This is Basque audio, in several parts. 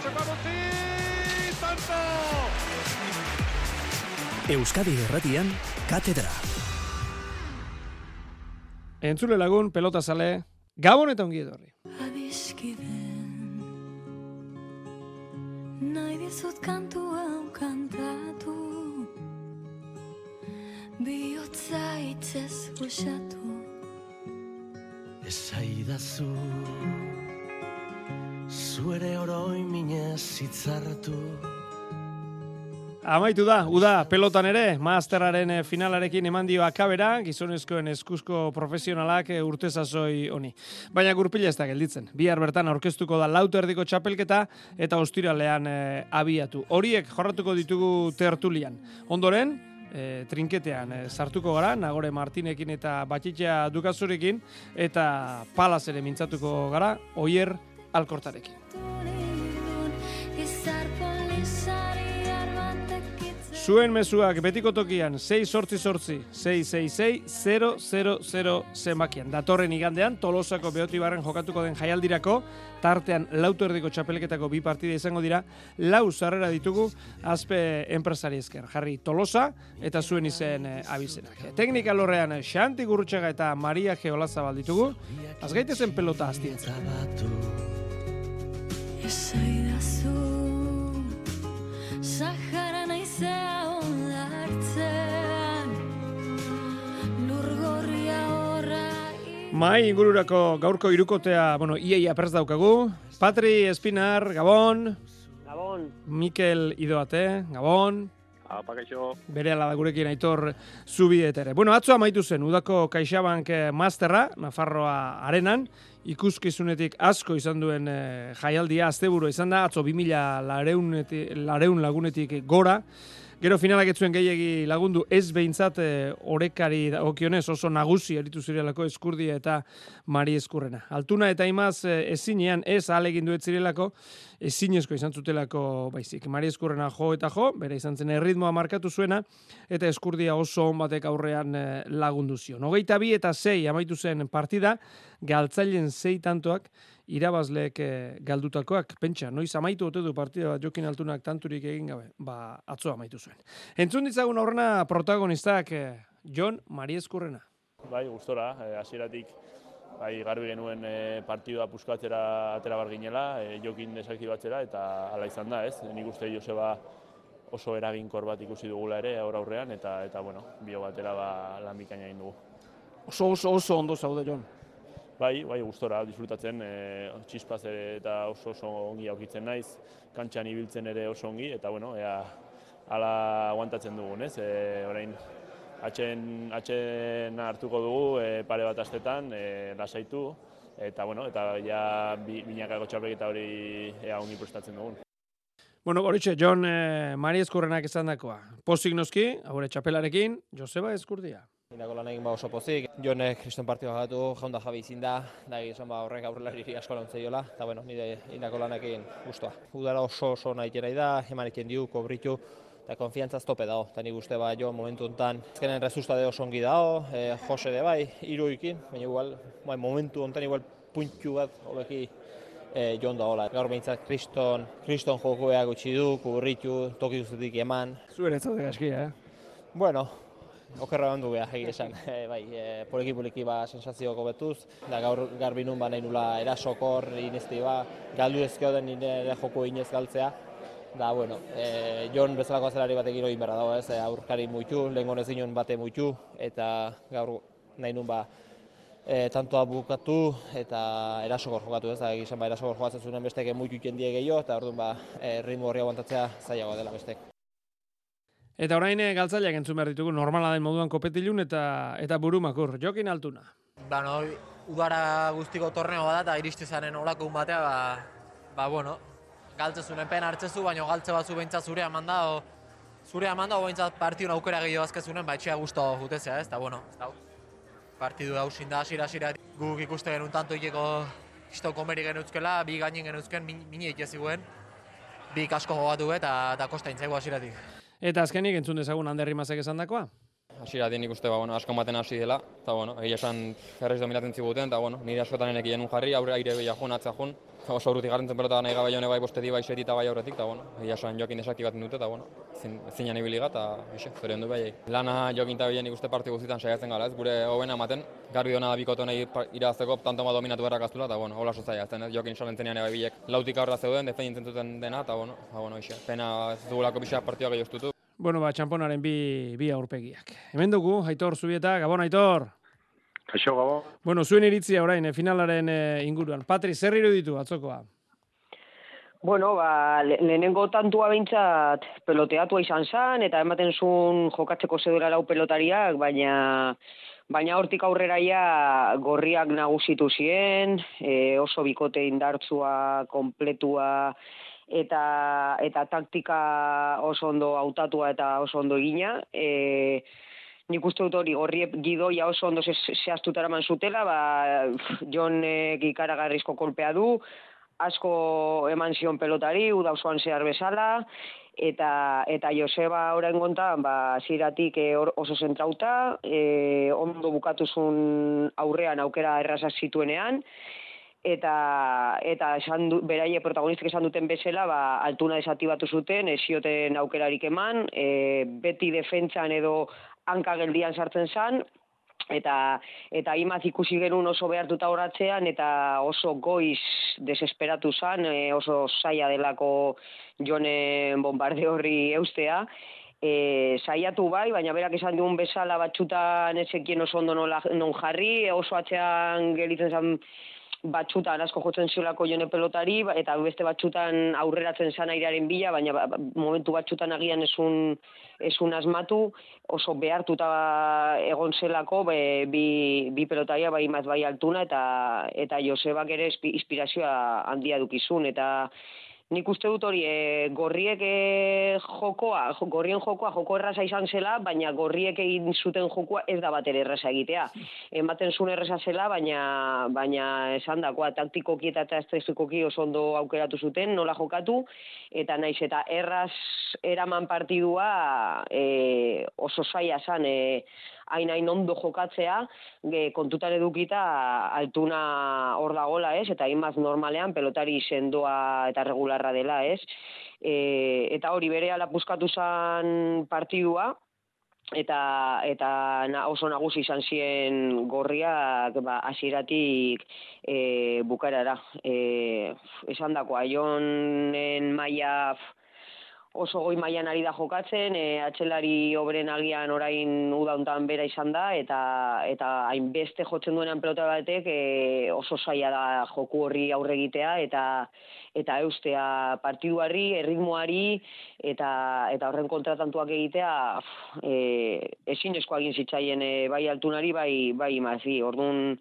txokan utzi, tanto! Euskadi Erratian, Katedra. Entzule lagun, pelota sale, gabon eta ongi edorri. Adiskiden Nahi dizut kantu hau kantatu Biotza itzez usatu Esaidazu Zuere oroi minez hitzartu Amaitu da, uda, pelotan ere, masterraren eh, finalarekin eman dio akabera, gizonezkoen eskuzko profesionalak eh, urtezazoi honi. Baina gurpila ez da gelditzen. Bihar bertan aurkeztuko da lauto erdiko txapelketa eta ostiralean eh, abiatu. Horiek jorratuko ditugu tertulian. Ondoren, e, trinketean e, sartuko gara, Nagore Martinekin eta Batxitxa Dukazurekin, eta palaz ere mintzatuko gara, oier alkortarekin. Zuen mezuak betiko tokian 6 sortzi sortzi 666 000 zenbakian. Datorren igandean Tolosako beotibarren jokatuko den jaialdirako, tartean lauto erdiko txapeleketako bi partida izango dira, lau sarrera ditugu azpe enpresari esker. Jarri Tolosa eta zuen izen e, abizenak. Teknika lorrean Xanti Gurrutxaga eta Maria Geolazabal ditugu, azgaitezen pelota astintzen. Esaidazu Sahara naizea ondartzen Lur gorria horra Mai ingururako gaurko irukotea, bueno, iaia prest daukagu. Patri Espinar, Gabon. Gabon. Mikel Idoate, Gabon. Apa, kaixo. Bere ala da gurekin aitor zubiet ere. Bueno, atzo amaitu zen, udako Kaixabank eh, Masterra, Nafarroa arenan, ikuskizunetik asko izan duen eh, jaialdia, asteburu izan da, atzo 2000 lareuneti- lareun lagunetik gora, Gero finalak ez zuen gehiegi lagundu ez behintzat e, orekari dagokionez oso nagusi eritu zirelako eskurdia eta mari eskurrena. Altuna eta imaz e, ezinean ez alegin duet zirelako ezinezko izan zutelako baizik. Mari eskurrena jo eta jo, bere izan zen erritmoa markatu zuena eta eskurdia oso on batek aurrean e, lagundu zion. Hogeita bi eta sei amaitu zen partida, galtzailen sei tantoak irabazleek eh, galdutakoak, pentsa, noiz amaitu ote du partida bat jokin altunak tanturik egin gabe, ba, atzo amaitu zuen. Entzun ditzagun aurrena protagonistak eh, John Marieskurrena. Bai, gustora, eh, hasieratik bai garbi genuen e, partidua puskatzera atera bar ginela, e, jokin desaktibatzera eta hala izan da, ez? Nik uste Joseba oso eraginkor bat ikusi dugula ere aur aurrean eta eta bueno, bio batera ba lan bikaina egin dugu. Oso oso oso ondo zaude John. Bai, bai, gustora disfrutatzen, e, txispaz ere eta oso oso ongi aurkitzen naiz, kantxan ibiltzen ere oso ongi eta bueno, ea hala aguantatzen dugun, ez? E, orain atxen, atxen hartuko dugu e, pare bat astetan, e, lasaitu, eta bueno, eta ja bi, binakako txapelketa hori ea ongi prestatzen dugun. Bueno, horitxe, John eh, Marieskurrenak esan dakoa. Pozik noski, haure txapelarekin, Joseba Eskurdia. Indako lan egin ba oso pozik, jone kriston partioa gatu, jaunda jabi izin da, da esan ba horrek aurrelari asko lantzei jola, eta bueno, nire indako lanekin guztua. Udara oso oso nahi nahi da, eman egiten diu, kobritu, eta konfiantzaz tope dago, eta nik uste ba jo momentu hontan azkenen rezusta de oso ongi dago, e, Jose de bai, iruikin, baina igual, bai, momentu hontan igual puntu bat hobeki e, jon da hola. Gaur behintzat kriston, kriston jokoea gutxi du, kubritu, toki guztetik eman, Zuere ez zaude gaskia, eh? Bueno, okerra bandu beha, egia esan. E, bai, e, poliki poliki ba sensazioko betuz, da gaur garbi nun ba nahi nula erasokor, inezti ba, galdu ezkio den nire joko inez galtzea. Da, bueno, e, Jon bezalako azelari batekin egin berra dago, ez, aurkari muitu, lehen gonez inon bate muitu, eta gaur nahi nun ba, e, tantoa bukatu eta erasokor jokatu, ez, da, egizan ba, erasokor jokatzen zuen bestek muitu jendie gehiago, eta orduan ba, e, ritmo horri aguantatzea zailagoa dela bestek. Eta orain eh, galtzaileak entzun behar ditugu normala den moduan kopetilun eta eta burumakur. Jokin altuna. Ba, no, udara guztiko torneo bada eta iristi zaren olako batea, ba, ba, bueno, galtzezunen pen hartzezu, baina galtze batzu behintzat zure eman da, o, zure eman da, o behintzat partidun aukera gehiago azkezunen, ba, etxea guztu jutezea, ez, eta, bueno, ez da, partidu hausin da, asira, asira, guk ikuste genuen tanto ikeko isto komeri genutzkela, bi gainin genutzken, min, mini ikiziguen, bi kasko jogatu eta, eta kosta intzaigu asiratik. Eta azkenik entzun dezagun Ander Rimazek esan dakoa. Hasiera nik uste ba, bueno, asko ematen hasi dela, eta bueno, egia esan errez dominatzen ziguten, eta bueno, nire askotan enek genuen jarri, aurre aire behia joan, atzea joan, eta oso aurrutik garrantzen pelota nahi gabe jone bai bosteti bai seti eta bai aurretik, eta bueno, egia esan jokin desaktibatzen dute, eta bueno, zin, zinan ibili eta exe, zure du bai. Lana jokin eta nik uste parte guztietan saiatzen gara, ez, gure hobena ematen, garbi dona da bikote honei irazteko, tanto ma dominatu beharrak eta bueno, hola sozaia, ez, jokin salentenean bai bilek lautik aurra zeuden, defendintzen duten dena, eta bueno, eta bueno, exe, pena ez dugulako pixak partioak gehioztutu. Bueno, ba, txamponaren bi, bi aurpegiak. Hemen dugu, Aitor Zubieta, Gabon Aitor. Kaixo, Gabon. Bueno, zuen iritzia orain, eh, finalaren eh, inguruan. Patri, zer iruditu atzokoa? Bueno, ba, le- lehenengo tantua behintzat peloteatua izan zen, eta ematen zuen jokatzeko zedura lau pelotariak, baina baina hortik aurrera ja gorriak nagusitu ziren, e, oso bikote indartsua, kompletua, eta, eta taktika oso ondo hautatua eta oso ondo egina. E, nik uste dut hori gorriek gidoia oso ondo ze- zehaztuta eraman zutela, ba, Jonek ikaragarrizko kolpea du, asko eman zion pelotari, uda osoan zehar bezala, eta eta Joseba orain gontan, ba, ziratik oso zentrauta, e, ondo bukatuzun aurrean aukera errazak zituenean, eta eta esan du, beraie protagonistek esan duten bezala, ba, altuna desatibatu zuten, ez zioten aukerarik eman, e, beti defentsan edo hanka geldian sartzen zan, eta eta imaz ikusi genuen oso behartuta horatzean eta oso goiz desesperatu zan, e, oso zaila delako jonen bombarde horri eustea, e, saiatu bai, baina berak esan duen bezala batxutan ezekien oso ondo non jarri, oso atzean gelitzen zen batxutan asko jotzen ziolako jone pelotari, ba- eta beste batxutan aurreratzen zan airearen bila, baina ba- ba- momentu batxutan agian esun, esun asmatu, oso behartuta egon zelako be, bi, bi pelotaria bai imaz bai altuna, eta, eta Josebak ere inspirazioa handia dukizun, eta Nik uste dut hori, e, gorriek e, jokoa, jo- gorrien jokoa joko erraza izan zela, baina gorriek egin zuten jokoa ez da bat ere erraza egitea. Ematen zuen erraza zela, baina, baina esan dakoa, taktikoki eta estrategikoki oso ondo aukeratu zuten, nola jokatu, eta naiz eta erraz eraman partidua e, oso zaila zan, e, hain hain ondo jokatzea, ge, kontutan edukita altuna hor dagola, ez? Eta imaz normalean pelotari sendoa eta regularra dela, ez? E, eta hori bere ala buskatu zan partidua, eta eta oso nagusi izan ziren gorriak ba hasieratik e, bukarara e, esan dakoa jonen maila oso goi mailan ari da jokatzen, e, atxelari obren agian orain udauntan bera izan da, eta eta hainbeste jotzen duenean pelota batek e, oso zaila da joku horri aurre egitea, eta eta eustea partiduari, erritmoari, eta eta horren kontratantuak egitea, e, ezinezkoa egin zitzaien e, bai altunari, bai, bai imazi. Orduan,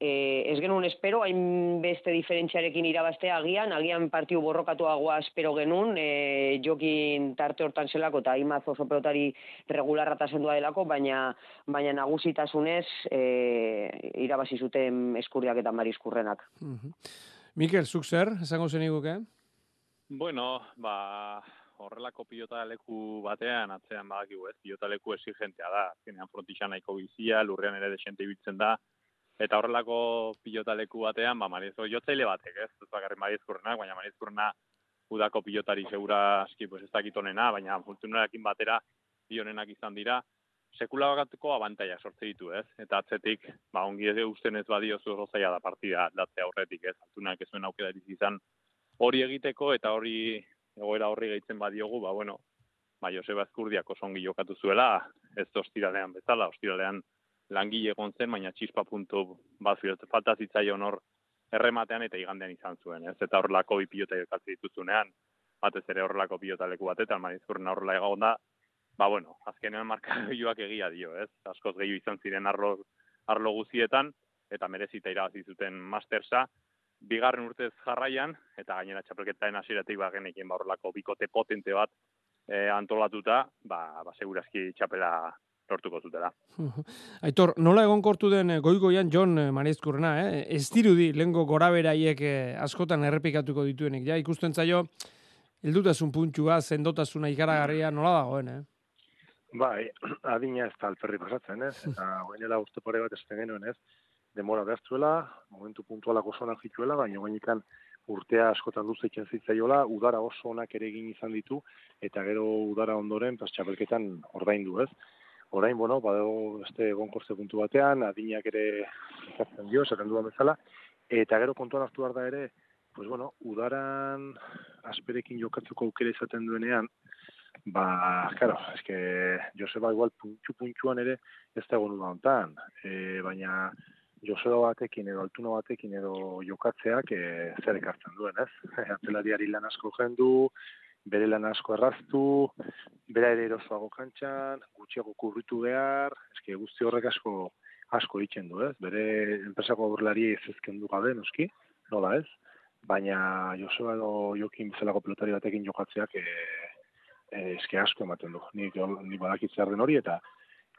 e, ez genuen espero, hain beste diferentziarekin irabaztea agian, agian partiu borrokatuagoa espero genuen, e, jokin tarte hortan zelako eta imaz oso pelotari regularra eta sendua delako, baina, baina nagusitasunez e, irabazi zuten eskurriak eta mariskurrenak. Mhm. Mikel, zuk zer, esango zeniguke? Bueno, ba, horrelako pilota leku batean, atzean badakigu ez, pilota leku exigentea da, azkenean frontixan nahiko bizia, lurrean ere desente ibiltzen da, eta horrelako pilota leku batean, ba, Mariezko jotzaile batek, ez, ez bakarrik Mariezkurrenak, baina Mariezkurrena udako pilotari segura aski, pues ez dakit onena, baina fortunarekin batera bi honenak izan dira, sekula bakatuko abantaia sortze ditu, ez? Eta atzetik, ba, ongi ez usten ez badiozu oso zaila da partida aldatzea aurretik, ez? Altunak ez zuen aukerarik izan hori egiteko eta hori egoera horri gehitzen badiogu, ba, bueno, ba, Joseba Ezkurdiak oso ongi jokatu zuela, ez ostiralean bezala, ostiralean langile egon zen, baina txispa puntu bat falta zitzaion hor errematean eta igandean izan zuen, ez? Eta horrelako bi pilota jokatzen dituzunean, batez ere horrelako pilota leku batetan, marizkurren horrela egon da, ba bueno, azkenean markagailuak egia dio, ez? Askoz gehiago izan ziren arlo, arlo guzietan, eta merezita irabazi zuten Mastersa, bigarren urtez jarraian, eta gainera txapelketaren hasieratik ba genekin ba horrelako bikote potente bat e, antolatuta, ba, ba segurazki txapela lortuko zutela. Aitor, nola egonkortu den eh, goigoian John eh, Marizkurrena, eh? Ez dirudi lengo goraberaiek eh, askotan errepikatuko dituenik, ja, ikusten zaio, heldutasun puntua, sendotasuna ikaragarria nola dagoen, eh? Bai, adina ez da alperri pasatzen, ez? Eta guainela urte pare bat esaten genuen, ez? Demora behaztuela, momentu puntualak oso onak zituela, baina guainikan urtea askotan luzeitzen zitzaiola, udara oso onak ere egin izan ditu, eta gero udara ondoren, pas txapelketan ordaindu, ez? Orain, bueno, badago este egonkortze puntu batean, adinak ere izatzen dio, esaten duan bezala, eta gero kontuan hartu behar da ere, pues bueno, udaran asperekin jokatzeko aukera izaten duenean, ba, claro, eske Joseba igual puntxu puntxuan ere ez da egon hontan, e, baina Joseba batekin edo altuna batekin edo jokatzeak e, zer ekartzen duen, ez? Atzelariari lan asko jendu, bere lan asko erraztu, bera ere erosoago kantxan, gutxiago kurritu behar, eske guzti horrek asko asko egiten du, ez? Bere enpresako aurrelari ez ezken du gabe, noski, nola ez? Baina Joseba edo Jokin bezalako pelotari batekin jokatzeak e, e, eske asko ematen du. Ni, ni badakit zer den hori eta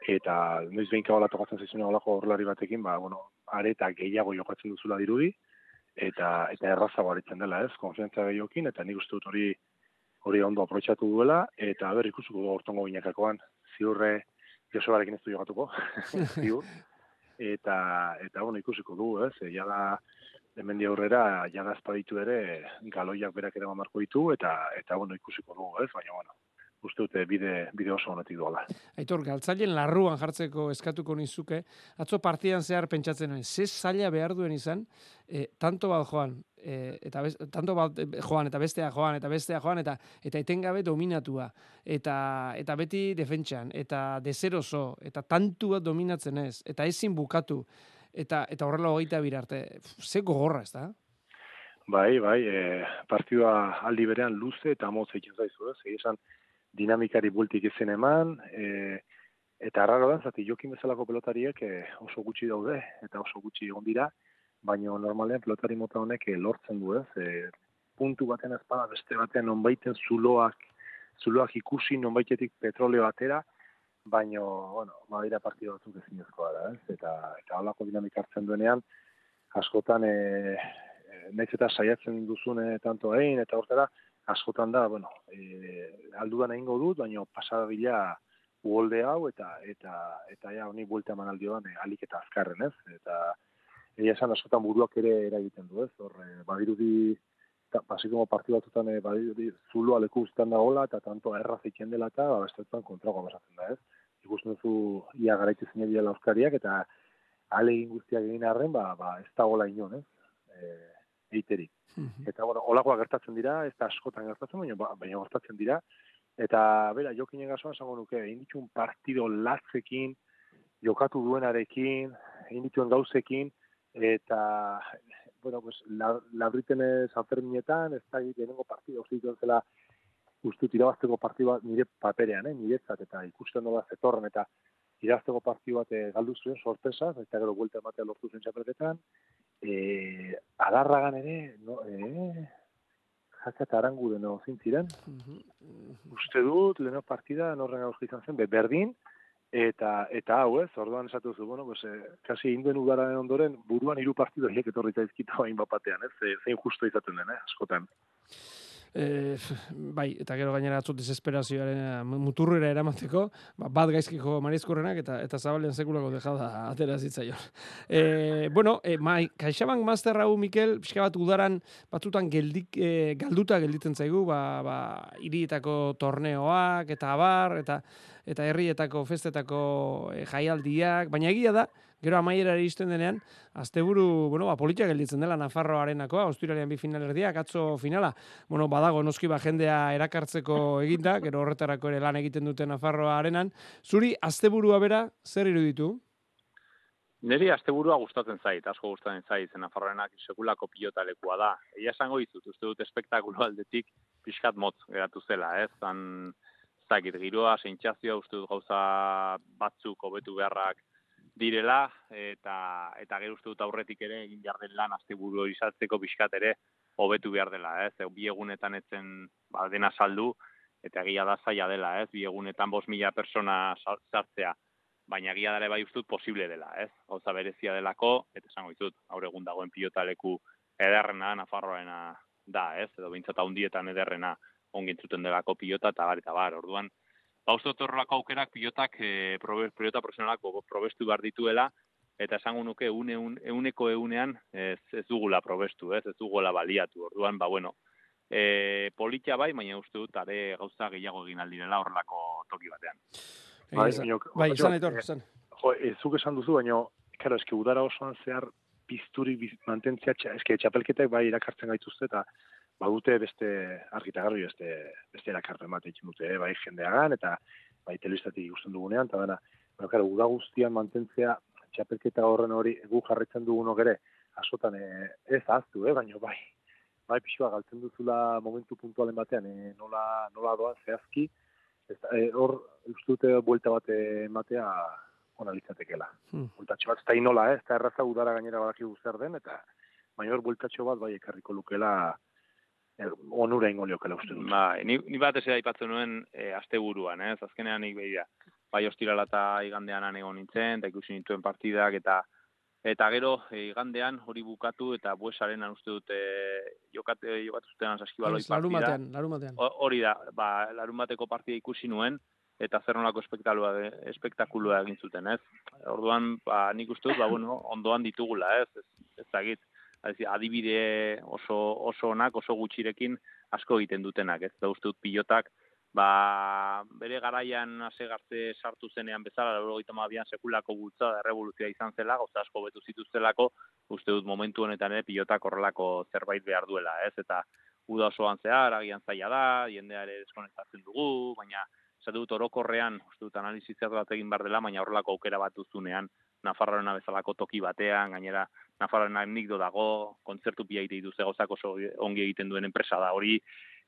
eta noiz behin kabala tokatzen zaizuna olako aurrelari batekin, ba, bueno, areta gehiago jokatzen duzula dirudi, eta eta errazago aritzen dela, ez? Konfiantza gehiokin, eta nik uste dut hori hori ondo aprobetxatu duela, eta ber ikusuko du hortongo binakakoan, ziurre Josebarekin ez du jokatuko, ziur, eta, eta bueno, ikusiko du, ez? E, jada, hemendi aurrera, jada espaditu ere, galoiak berak ere marko ditu, eta, eta bueno, ikusiko du, ez? Baina, bueno, uste dute bide, bide oso honetik doala. Aitor, galtzailen larruan jartzeko eskatuko nizuke, atzo partidan zehar pentsatzen nuen, ze zaila behar duen izan, e, tanto bat joan, e, eta bez, tanto bat joan, eta bestea joan, eta bestea joan, eta eta etengabe dominatua, eta eta beti defentsan, eta dezeroso, eta tantu bat dominatzen ez, eta ezin bukatu, eta eta horrela hogeita birarte, ze gogorra ez da? Bai, bai, e, partidua aldi berean luze eta motz egiten zaizu, ez? Egia esan, dinamikari bultik izen eman, e, eta arraro da, zati jokin bezalako pelotariek e, oso gutxi daude, eta oso gutxi egon dira, baina normalean pelotari mota honek e, lortzen du ez, e, puntu baten ezpada beste batean nonbaiten zuloak, zuloak ikusi nonbaitetik petroleo batera, baina, bueno, badira partido batzuk ezin ezkoa da, ez? Eta, eta holako dinamika hartzen duenean, askotan, e, e, nahiz eta saiatzen duzune tanto egin, eta hortera, askotan da, bueno, e, aldudan egingo dut, baina pasada bila uholde hau, eta eta eta ja, honi buelta eman aldioan, e, alik eta azkarren, ez? Eta egia esan askotan buruak ere eragiten du, ez? Hor, e, badirudi, pasikomo partidu batutan, e, badirudi, zuloa leku guztan da hola, eta tanto erra zeitzen dela eta, ba, bestetan kontragoa basatzen da, ez? Ikusten duzu, ia garaitu zine bila euskariak, eta alegin guztiak egin arren, ba, ba, ez da gola inon, ez? E, eiterik. Eta, bueno, olakoa gertatzen dira, ez da askotan gertatzen, baina, ba, baina gertatzen dira. Eta, bera, jokinen gasoan esango nuke, egin dituen partido latzekin, jokatu duenarekin, egin dituen gauzekin, eta, bueno, pues, la, labriten Sanferminetan, ez da lehenengo partido, uste dituen zela, uste irabazteko partidu bat nire paperean, eh, niretzat, eta ikusten dola zetorren, eta irabazteko partidu bat eh, galdu zuen, sorpresa, eta gero buelta ematea lortu zen txapelketan, e, adarragan ere, no, e, jaka eta arangu deno zintziren. Uste dut, leheno partida, norren gauzki izan zen, be, berdin, eta eta hau ez, orduan esatu zu, bueno, pues, eh, kasi induen udararen ondoren, buruan hiru partido hiek etorri zaizkita hain bapatean, ez, zein justo izaten den, eh, askotan. E, bai, eta gero gainera atzu desesperazioaren muturrera eramateko, ba, bat gaizkiko marizkurrenak eta eta zabalen sekulako dejada atera zitzaion. E, bueno, e, mai, kaixabank master hau, Mikel, pixka bat udaran batzutan geldik, e, galduta gelditzen zaigu, ba, ba, irietako torneoak eta abar, eta eta herrietako festetako e, jaialdiak, baina egia da, gero amaiera iristen denean, asteburu, bueno, ba, politia gelditzen dela Nafarro arenakoa, Ostiralean bi finalerdiak, atzo finala, bueno, badago noski ba jendea erakartzeko eginda, gero horretarako ere lan egiten dute Nafarroa arenan. Zuri, asteburua bera, zer iruditu? Neri asteburua gustatzen zait, asko gustatzen zait, zen Nafarroenak sekulako pilota lekua da. Egia esango dizut, uste dut espektakulo aldetik pixkat motz geratu zela, ez? Zan, zakit, giroa, sentsazioa uste dut gauza batzuk hobetu beharrak direla, eta eta gero uste dut aurretik ere egin behar den lan asteburu izatzeko pixkat ere hobetu behar dela, ez? Bi egunetan etzen ba, dena saldu, eta egia da zaila dela, ez? Bi egunetan bos mila persona sartzea, baina egia dara bai ustut posible dela, ez? Gauza berezia delako, eta esango ditut, aur egun dagoen pilotaleku ederrena, Nafarroena da, ez? Edo bintzata hundietan ederrena ongintzuten delako pilota, eta bar, eta bar, orduan, ba, uste dut horrelako aukerak pilotak, e, probe, pilota profesionalak bo- probestu behar dituela, eta esango nuke une, un, euneko eunean ez, ez dugula probestu, ez, ez dugula baliatu. Orduan, ba, bueno, e, politia bai, baina uste dut are gauza gehiago egin aldirela horrelako toki batean. Egia esan. Bai, esan aitor, eh, esan. Jo, ez zuk esan duzu, baina, karo, eski udara osoan zehar pizturi biz, mantentzea, txa, eski txapelketak bai irakartzen gaituzte, eta badute beste argita garbi beste, beste erakarpen bat egin dute, eh, bai jendeagan, eta bai telebistatik ikusten dugunean, eta dena, baina, karo, uda guztian mantentzea, txapelketa horren hori gu jarretzen dugunok ere, askotan eh, ez ahaztu, eh, baina bai, bai pixua galtzen duzula momentu puntualen batean, eh, nola, nola doan zehazki, ez, eh, hor uste dute buelta bat ematea ona litzatekeela. Hmm. Bueltatxo bat, ez da inola, eh? ez da erraza udara gainera badakigu zer den, eta baina hor bueltatxo bat bai ekarriko lukela onura ingo liokela uste dut. Ba, ni, ni bat ez aipatzen nuen e, asteburuan, ez? Azkenean nik behira. Bai ostirala eta igandean han egon nintzen, eta ikusi nituen partidak, eta eta gero e, igandean hori bukatu, eta buesaren uste dut e, jokat, e, jokatu zuten saskibaloi partida. batean. Ho- Hori da, ba, larun bateko partida ikusi nuen, eta zer nolako espektakulua, espektakulua egin zuten, ez? Orduan, ba, nik uste dut, ba, bueno, ondoan ditugula, ez? Ez, ez dakit, adibide oso, oso onak, oso gutxirekin asko egiten dutenak, ez? Da uste dut pilotak, ba, bere garaian ase garte sartu zenean bezala, laurogeita hamabian sekulako bultza da revoluzioa izan zela, gauza asko betu zituztelako, uste dut momentu honetan ere pilotak horrelako zerbait behar duela, ez? Eta uda osoan zehar, agian zaila da, jendea ere deskonektatzen dugu, baina esate dut orokorrean, uste dut analizizat bat egin behar dela, baina horrelako aukera bat duzunean, Nafarroarena bezalako toki batean, gainera Nafarroarena nikdo dago, kontzertu pia egite dituzte gauzak oso ongi egiten duen enpresa da hori,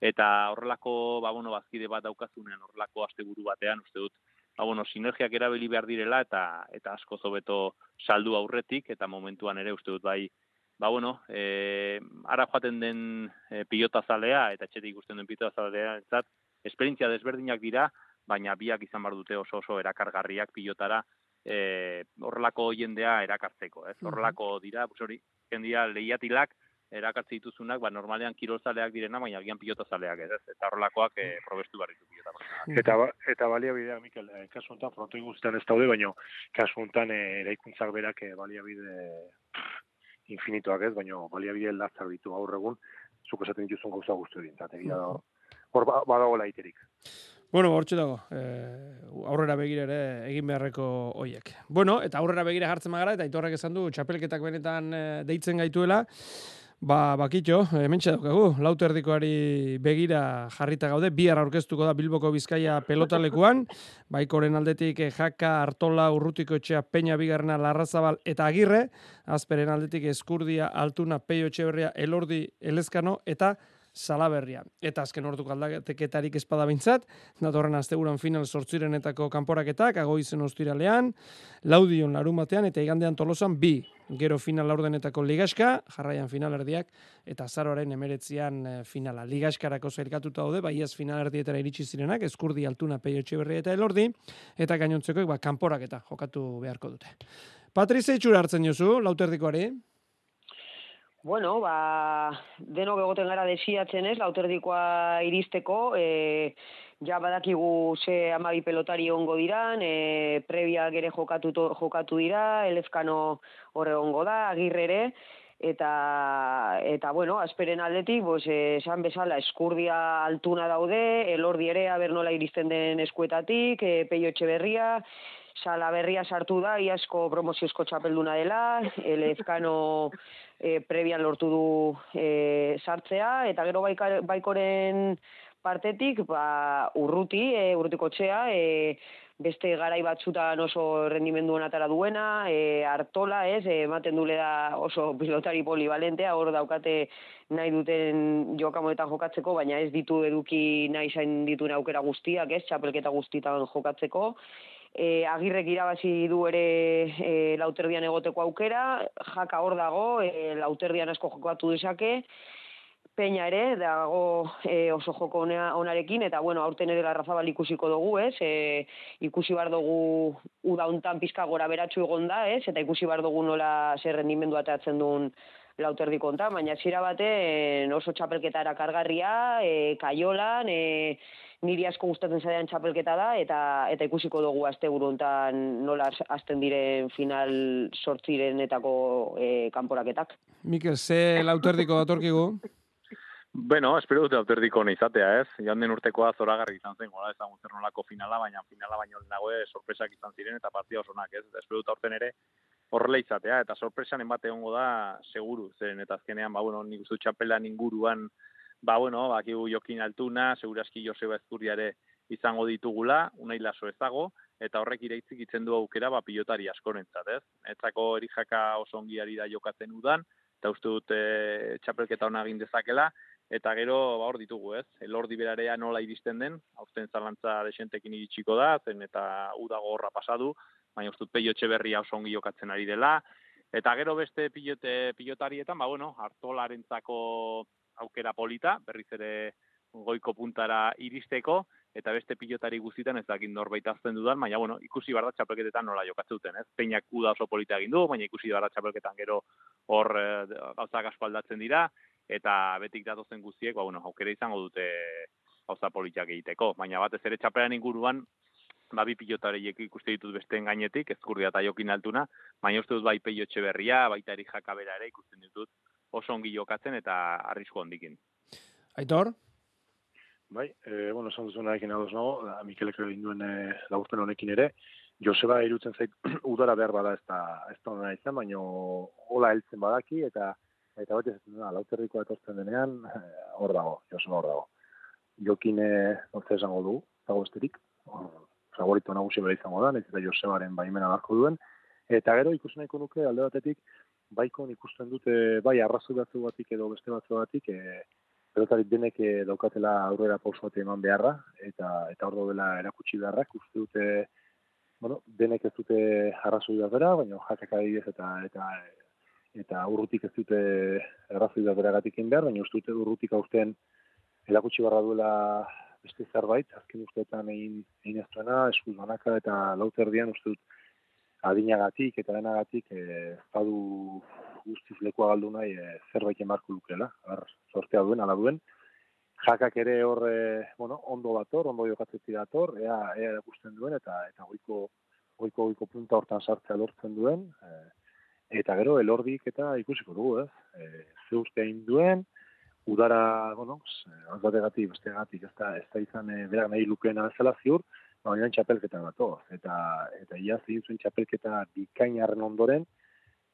eta horrelako, ba, bueno, bazkide bat daukazunean, horrelako asteburu batean, uste dut, ba, bueno, sinergiak erabili behar direla, eta eta asko zobeto saldu aurretik, eta momentuan ere uste dut bai, ba, bueno, e, ara joaten den e, pilota zalea, eta etxetik ikusten den pilota zalea, entzat, esperientzia desberdinak dira, baina biak izan bar dute oso oso erakargarriak pilotara, e, horrelako jendea erakartzeko, ez? Horrelako dira, pues hori, jendia lehiatilak, erakartze dituzunak, ba, normalean kirolzaleak direna, baina agian pilotazaleak ez? Eta horrelakoak e, probestu behar ditu pilota. Eta, ba- eta baliabideak, Mikel, eh, kasu honetan frontoi guztietan ez daude, baina kasu honetan eh, eraikuntzak berak eh, baliabide pff, infinitoak ez, baina baliabide latzak ditu gaur egun, zuk esaten dituzun gauza guzti dintzat, egia da hor, hor ba, badagoela iterik. Bueno, hortxe dago, eh, aurrera begira ere egin beharreko hoiek. Bueno, eta aurrera begira jartzen magara, eta itorrek esan du, txapelketak benetan eh, deitzen gaituela, ba, bakitxo, hementxe daukagu, lauter erdikoari begira jarrita gaude, bihar aurkeztuko da Bilboko Bizkaia pelotalekuan, baikoren aldetik eh, Jaka, Artola, Urrutiko etxea, Peña Bigarrena, Larrazabal eta Agirre, azperen aldetik Eskurdia, Altuna, Peio Etxeberria, Elordi, Elezkano eta Salaberria. Eta azken orduko aldateketarik espada bintzat, datorren asteburan final sortzirenetako kanporaketak, agoizen ostiralean, laudion larun batean, eta igandean tolosan bi, gero final laurdenetako ligaska, jarraian final erdiak, eta zaroaren emeretzian eh, finala. Ligaskarako zailkatuta daude, bai ez final erdietara iritsi zirenak, eskurdi altuna peio etxeberria eta elordi, eta gainontzekoek ba, kanporaketa jokatu beharko dute. Patrizia itxura hartzen jozu, lauterdikoari? Bueno, ba, denok egoten gara desiatzen ez, lauterdikoa iristeko, e, ja badakigu ze amabi pelotari ongo diran, e, prebiak ere jokatu, jokatu dira, elezkano horre ongo da, agirre ere, eta, eta bueno, asperen aldetik, pues, esan bezala, eskurdia altuna daude, elordi ere, aber nola iristen den eskuetatik, e, peio etxeberria, Salaberria sartu da, iazko promoziozko txapelduna dela, elezkano e, prebian lortu du e, sartzea, eta gero baika, baikoren partetik, ba, urruti, e, urrutiko txea, e, beste garai batzutan oso rendimendu atara duena, e, artola, ez, e, ematen dule da oso pilotari polivalentea, hor daukate nahi duten jokamoetan jokatzeko, baina ez ditu eduki nahi zain dituen aukera guztiak, ez, txapelketa guztitan jokatzeko, e, agirrek irabazi du ere e, lauterdian egoteko aukera, jaka hor dago, e, lauterdian asko jokatu dezake, Peña ere, dago e, oso joko ona- onarekin, eta bueno, aurten ere larrazabal ikusiko dugu, ez? E, ikusi bar dugu uda hontan pizka gora beratxu egon da, ez? Eta ikusi bar dugu nola zer rendimendu atatzen duen lauterdi konta, baina zira baten oso txapelketa erakargarria, e, kaiolan, e, niri asko gustatzen zaidan txapelketa da, eta eta ikusiko dugu azte hontan nola hasten diren final sortzirenetako e, kanporaketak. Mikel, ze lauterdiko datorkigu? Bueno, espero dute auterdiko hona izatea, ez? Joan den urtekoa zoragarri izan zen, gola ezagun zer nolako finala, baina finala baino lehenago ere sorpresak izan ziren eta partida oso ez? Espero dut aurten ere horrela izatea, eta sorpresan bate egongo da seguru, zeren eta azkenean, ba, bueno, nik uste dut txapelan inguruan, ba, bueno, bakigu jokin altuna, seguraski Joseba Ezkurriare izango ditugula, unai laso ezago, eta horrek iraitzik itzen du aukera, ba, pilotari askorentzat, ez? Etzako erijaka oso ongi ari da jokatzen udan, eta uste dut e, txapelketa hona egin dezakela, eta gero ba hor ditugu, ez? Elordi berarea nola iristen den, aurten zalantza desentekin iritsiko da, zen eta udago horra pasadu, baina uste dut peio etxeberria oso ongi jokatzen ari dela, eta gero beste pilote, pilotarietan, ba bueno, hartolarentzako aukera polita, berriz ere goiko puntara iristeko, eta beste pilotari guztietan ez dakit norbait azten dudan, baina bueno, ikusi barda txapelketetan nola jokatzen duten, ez? Peinak uda oso polita egin du, baina ikusi barda txapelketan gero hor e, gauzak asko aldatzen dira, eta betik datozen guztiek, ba, bueno, aukera izango dute gauza politak egiteko. Baina batez ere txapelan inguruan, ba, bi pilotareiek ikuste ditut besteen gainetik, ezkurdia eta jokin altuna, baina uste dut bai peio berria, baita eri jakabera ere ikusten ditut oso ongi jokatzen eta arrisku ondikin. Aitor? Bai, e, bueno, esan duzuna ekin adoz nago, Mikelek egin duen e, laburpen honekin ere, Joseba irutzen zait udara behar bada ez da, ez da hona izan, baina hola heltzen badaki, eta eta bat ez da, lauterrikoa etortzen denean, eh, hor dago, Joseba hor dago. Jokin, e, nortza esango du, dago esterik, favorito nagusi bera izango da, ez eta Josebaren baimena beharko duen, eta gero ikusten nahiko nuke alde batetik, baikon ikusten dute, bai arrazu batzu batik edo beste batzu batik, e, pelotarik denek e, daukatela aurrera pauso bat eman beharra, eta eta hor dela erakutsi beharrak, uste dute, bueno, denek ez dute arrazu bera, baina jakak adibidez eta eta eta urrutik ez dute errazoi da beragatik behar, baina uste dute urrutik aurten erakutsi barra duela beste zerbait, azken usteetan egin, egin ez duena, eskuz banaka eta lauterdian uste dut adinagatik eta denagatik e, badu guztiz lekoa galdu nahi e, zerbait emarko lukela, ar, sortea duen, ala duen. Jakak ere hor, e, bueno, ondo bator, ondo jokatzetik dator, ea, ea erakusten duen, eta eta goiko, goiko, goiko punta hortan sartzea lortzen duen, e, eta gero elordik eta ikusiko dugu, ez? E, ze uste egin duen, udara, bueno, bategatik, bestegatik, ez da, ez da izan e, berak nahi lukeena bezala ziur, baina txapelketa batoz. Eta, eta ia egin zuen txapelketa bikainarren ondoren,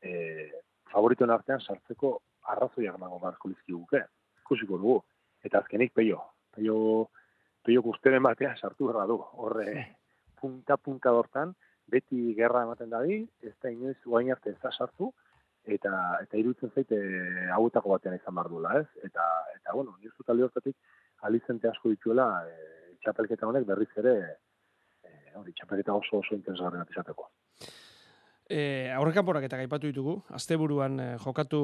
e, favoritoen artean sartzeko arrazoiak nago barko guke. Ikusiko dugu. Eta azkenik peio. Peio, peio guzteren batean sartu berra du. Horre, punta-punta dortan, beti gerra ematen dabi, ez da inoiz guain arte ez da sartu, eta eta iruditzen zaite hauetako batean izan bar duela, ez? Eta eta bueno, ni uste talde hortatik alizente asko dituela e, txapelketa honek berriz ere hori txapelketa oso oso interesgarri bat izateko. E, aurrekanporak eta gaipatu ditugu, asteburuan e, jokatu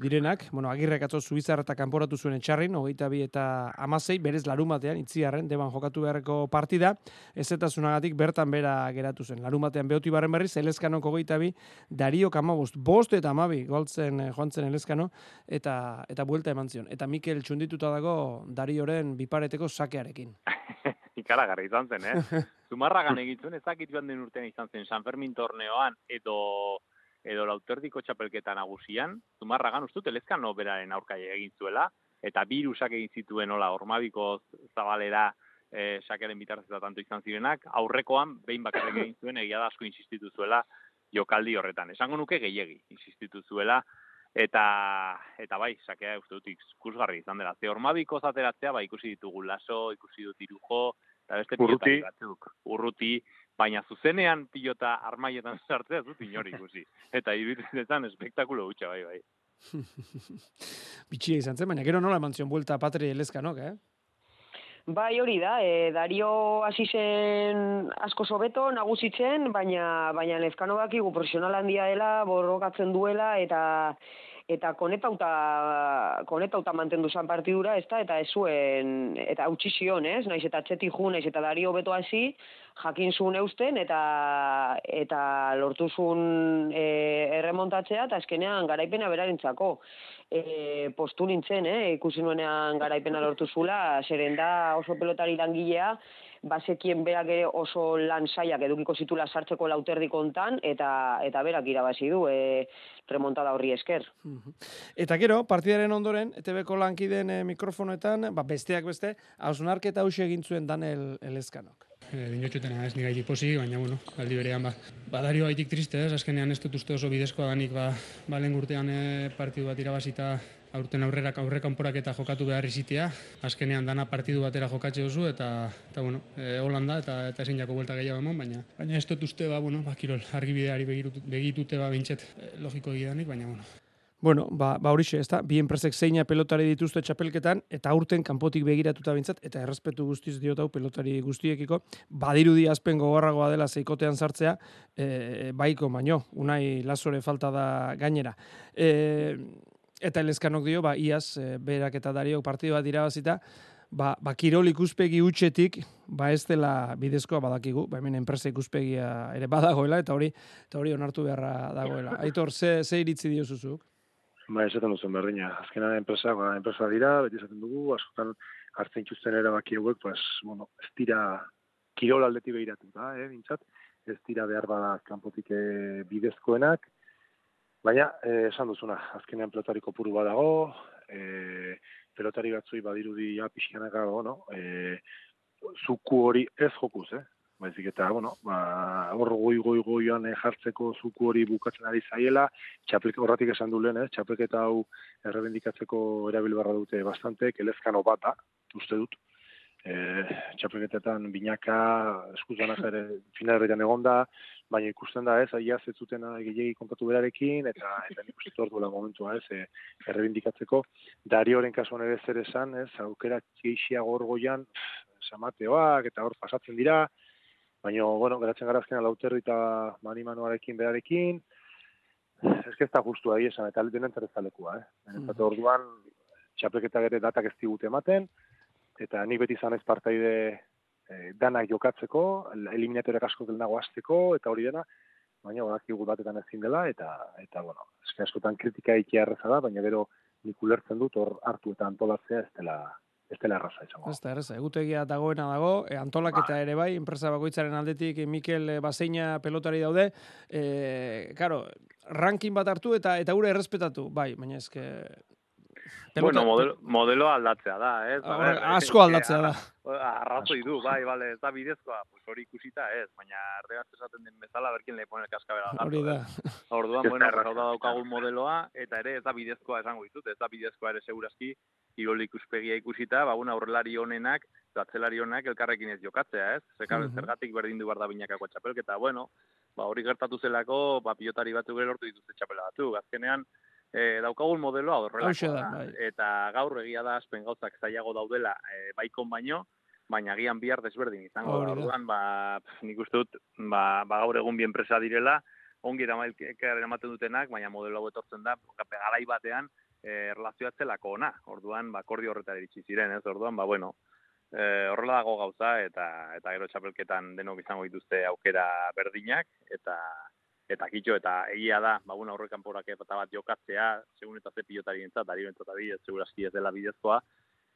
direnak, bueno, agirrek atzo zubizar eta kanporatu zuen etxarrin, hogeita bi eta amasei, berez larumatean, itziarren, deban jokatu beharreko partida, ez eta zunagatik bertan bera geratu zen. Larumatean behoti barren berriz, elezkanok hogeita bi, dario kamabost, bost eta amabi, goltzen e, joan zen elezkano, eta, eta buelta eman zion. Eta Mikel txundituta dago darioren bipareteko sakearekin. Ikaragarri izan zen, eh? Zumarragan egitzuen, ezakit joan den urtean izan zen San Fermin torneoan edo edo lauterdiko txapelketa nagusian, Zumarragan ustut elezkano beraren aurka egin zuela, eta birusak egin zituen hola, ormabiko zabalera e, sakeren bitartez eta tanto izan zirenak, aurrekoan behin bakarrik egin zuen egia da asko insistitu zuela jokaldi horretan. Esango nuke gehiegi insistitu zuela, eta eta bai, sakea uste dut ikusgarri izan dela. Ze ormabiko zateratzea, bai ikusi ditugu laso, ikusi dut irujo, eta beste Urruti. batzuk. Urruti, baina zuzenean pilota armaietan sartzea ez dut inori ikusi. Eta iruditzen espektakulo gutxa, bai, bai. Bitxia izan zen, baina gero nola eman zion buelta patri elezkanok, eh? Bai, hori da, e, Dario hasi zen asko sobeto nagusitzen, baina baina Lezkano dakigu profesional handia dela, borrokatzen duela eta eta konetauta konetauta mantendu zan partidura, ezta eta ez zuen eta utzi zion, ez? Naiz eta atzetik ju, naiz eta Dario beto hasi, jakin zuen eusten eta eta lortu zuen e, erremontatzea eta azkenean garaipena berarentzako. E, postu nintzen, eh? ikusi nuenean garaipena lortu zula, zeren da oso pelotari langilea, bazekien berak ere oso lan saiak edukiko zitula sartzeko lauterdi kontan, eta, eta berak irabazi du e, remontada horri esker. Eta gero, partidaren ondoren, ETB-ko lankideen eh, mikrofonoetan, ba, besteak beste, hausnarketa hausia egin zuen Danel Elezkanok. e, dinotxutena ez nigaitik posi, baina, bueno, aldi berean, ba, badario gaitik triste, ez, azkenean ez dut uste oso bidezkoa danik, ba, ba lehen urtean e, partidu bat irabazita aurten aurrera aurre kanporak eta jokatu behar izitea, azkenean dana partidu batera jokatze duzu eta eta bueno, e, Holanda eta eta ezin jako buelta gehiago emon, baina baina ez dut uste ba bueno, ba kirol argibideari begitute ba beintzet e, logiko gidanik, baina bueno. Bueno, ba, ba horixe, ezta? Bi enpresek zeina pelotari dituzte txapelketan, eta aurten kanpotik begiratuta bintzat, eta errespetu guztiz diot hau pelotari guztiekiko, badirudi azpen gogorragoa dela zeikotean sartzea, e, baiko baino, unai lasore falta da gainera. E, eta elezkanok dio, ba, iaz, e, berak eta dariok partidu bat irabazita, ba, ba kirol ikuspegi utxetik, ba ez dela bidezkoa badakigu, ba hemen enpresa ikuspegia ere badagoela, eta hori eta hori onartu beharra dagoela. Aitor, ze, ze iritzi dio zuzuk? Ba, esaten duzen berdina. Azkenan enpresa, ba, enpresa dira, beti esaten dugu, askotan hartzen txusten erabaki hauek, pues, bueno, ez dira kirol aldetik behiratuta, eh, bintzat, ez dira behar bada kanpotik eh, bidezkoenak, baina, eh, esan duzuna, azkenean pelotari kopuru badago, eh, pelotari batzui badirudi ja pixkanaka, bueno, eh, zuku hori ez jokuz, eh? Baizik eta, bueno, ba, hor goi goi goian eh, jartzeko zuku hori bukatzen ari zaiela, txapelk horratik esan du lehen, eh? txapelketa hau errebendikatzeko erabil barra dute bastante, elezkano bat da, uste dut. E, txapelketetan binaka, eskuzanak ere finalerretan egonda, baina ikusten da ez, aia ez zuten gehiagi kontatu berarekin, eta eta nik uste duela momentua ez, e, errebindikatzeko. Darioren kasuan ere zer esan, ez, aukera txeixia gorgoian, samateoak, eta hor pasatzen dira, baina, bueno, geratzen gara azkena lauterri eta mani manuarekin berarekin, ez ez da justu ahi esan, eta denen zerrezalekua, eh? Benetan, orduan, txapelketak ere datak ez digute ematen, eta nik beti izan ez partaide eh, danak jokatzeko, eliminatorek asko nago azteko, eta hori dena, baina badakigu batetan ezin dela, eta, eta bueno, eske askotan kritika ikia erreza da, baina gero nik ulertzen dut hor hartu eta antolatzea ez dela, ez dela erraza izango. Ez da, erreza, egutegia dagoena dago, e, antolaketa ere bai, enpresa bakoitzaren aldetik e, Mikel e, Baseina pelotari daude, e, karo, ranking bat hartu eta eta gure errespetatu, bai, baina eske... Bueno, modelo, modelo aldatzea da, ez? A Horrek, ber, asko eh, aldatzea da. Arrazoi du, bai, bale, ez da bidezkoa, pues hori ikusita ez, baina erregaz esaten den bezala berkin le pone el cascabel al gato. Hori da. eh. Orduan, bueno, hau da daukagun modeloa, eta ere ez da bidezkoa esango ditut, ez da bidezkoa ere segurazki, kirol ikuspegia ikusita, ba, una aurrelari honenak, atzelari honak elkarrekin ez jokatzea, ez? Zerga, Mhm. Zergatik berdin du barda binakako txapelketa, bueno, ba, hori gertatu zelako, ba, pilotari batzuk ere lortu dituzte txapela batzuk. Azkenean, e, daukagun modeloa Hauxe horrelakoa da, bai. eta gaur egia da azpen gauzak zailago daudela e, baikon baino, baina agian bihar desberdin izango da. Orduan, ba, pf, nik uste dut, ba, ba gaur egun bi enpresa direla, ongi eramailkaren ematen dutenak, baina modelo hau etortzen da, kape garai batean, e, erlazioa zelako ona. Orduan, ba, akordio horretara iritsi ziren, ez? Orduan, ba, bueno, e, horrela dago gauza, eta eta gero txapelketan denok izango dituzte aukera berdinak, eta eta kitxo, eta egia da, ba, bueno, aurrekan porak eta bat jokatzea, segun eta ze pilotari entzat, dari entzat adibidez, segurazki ez dela bidezkoa,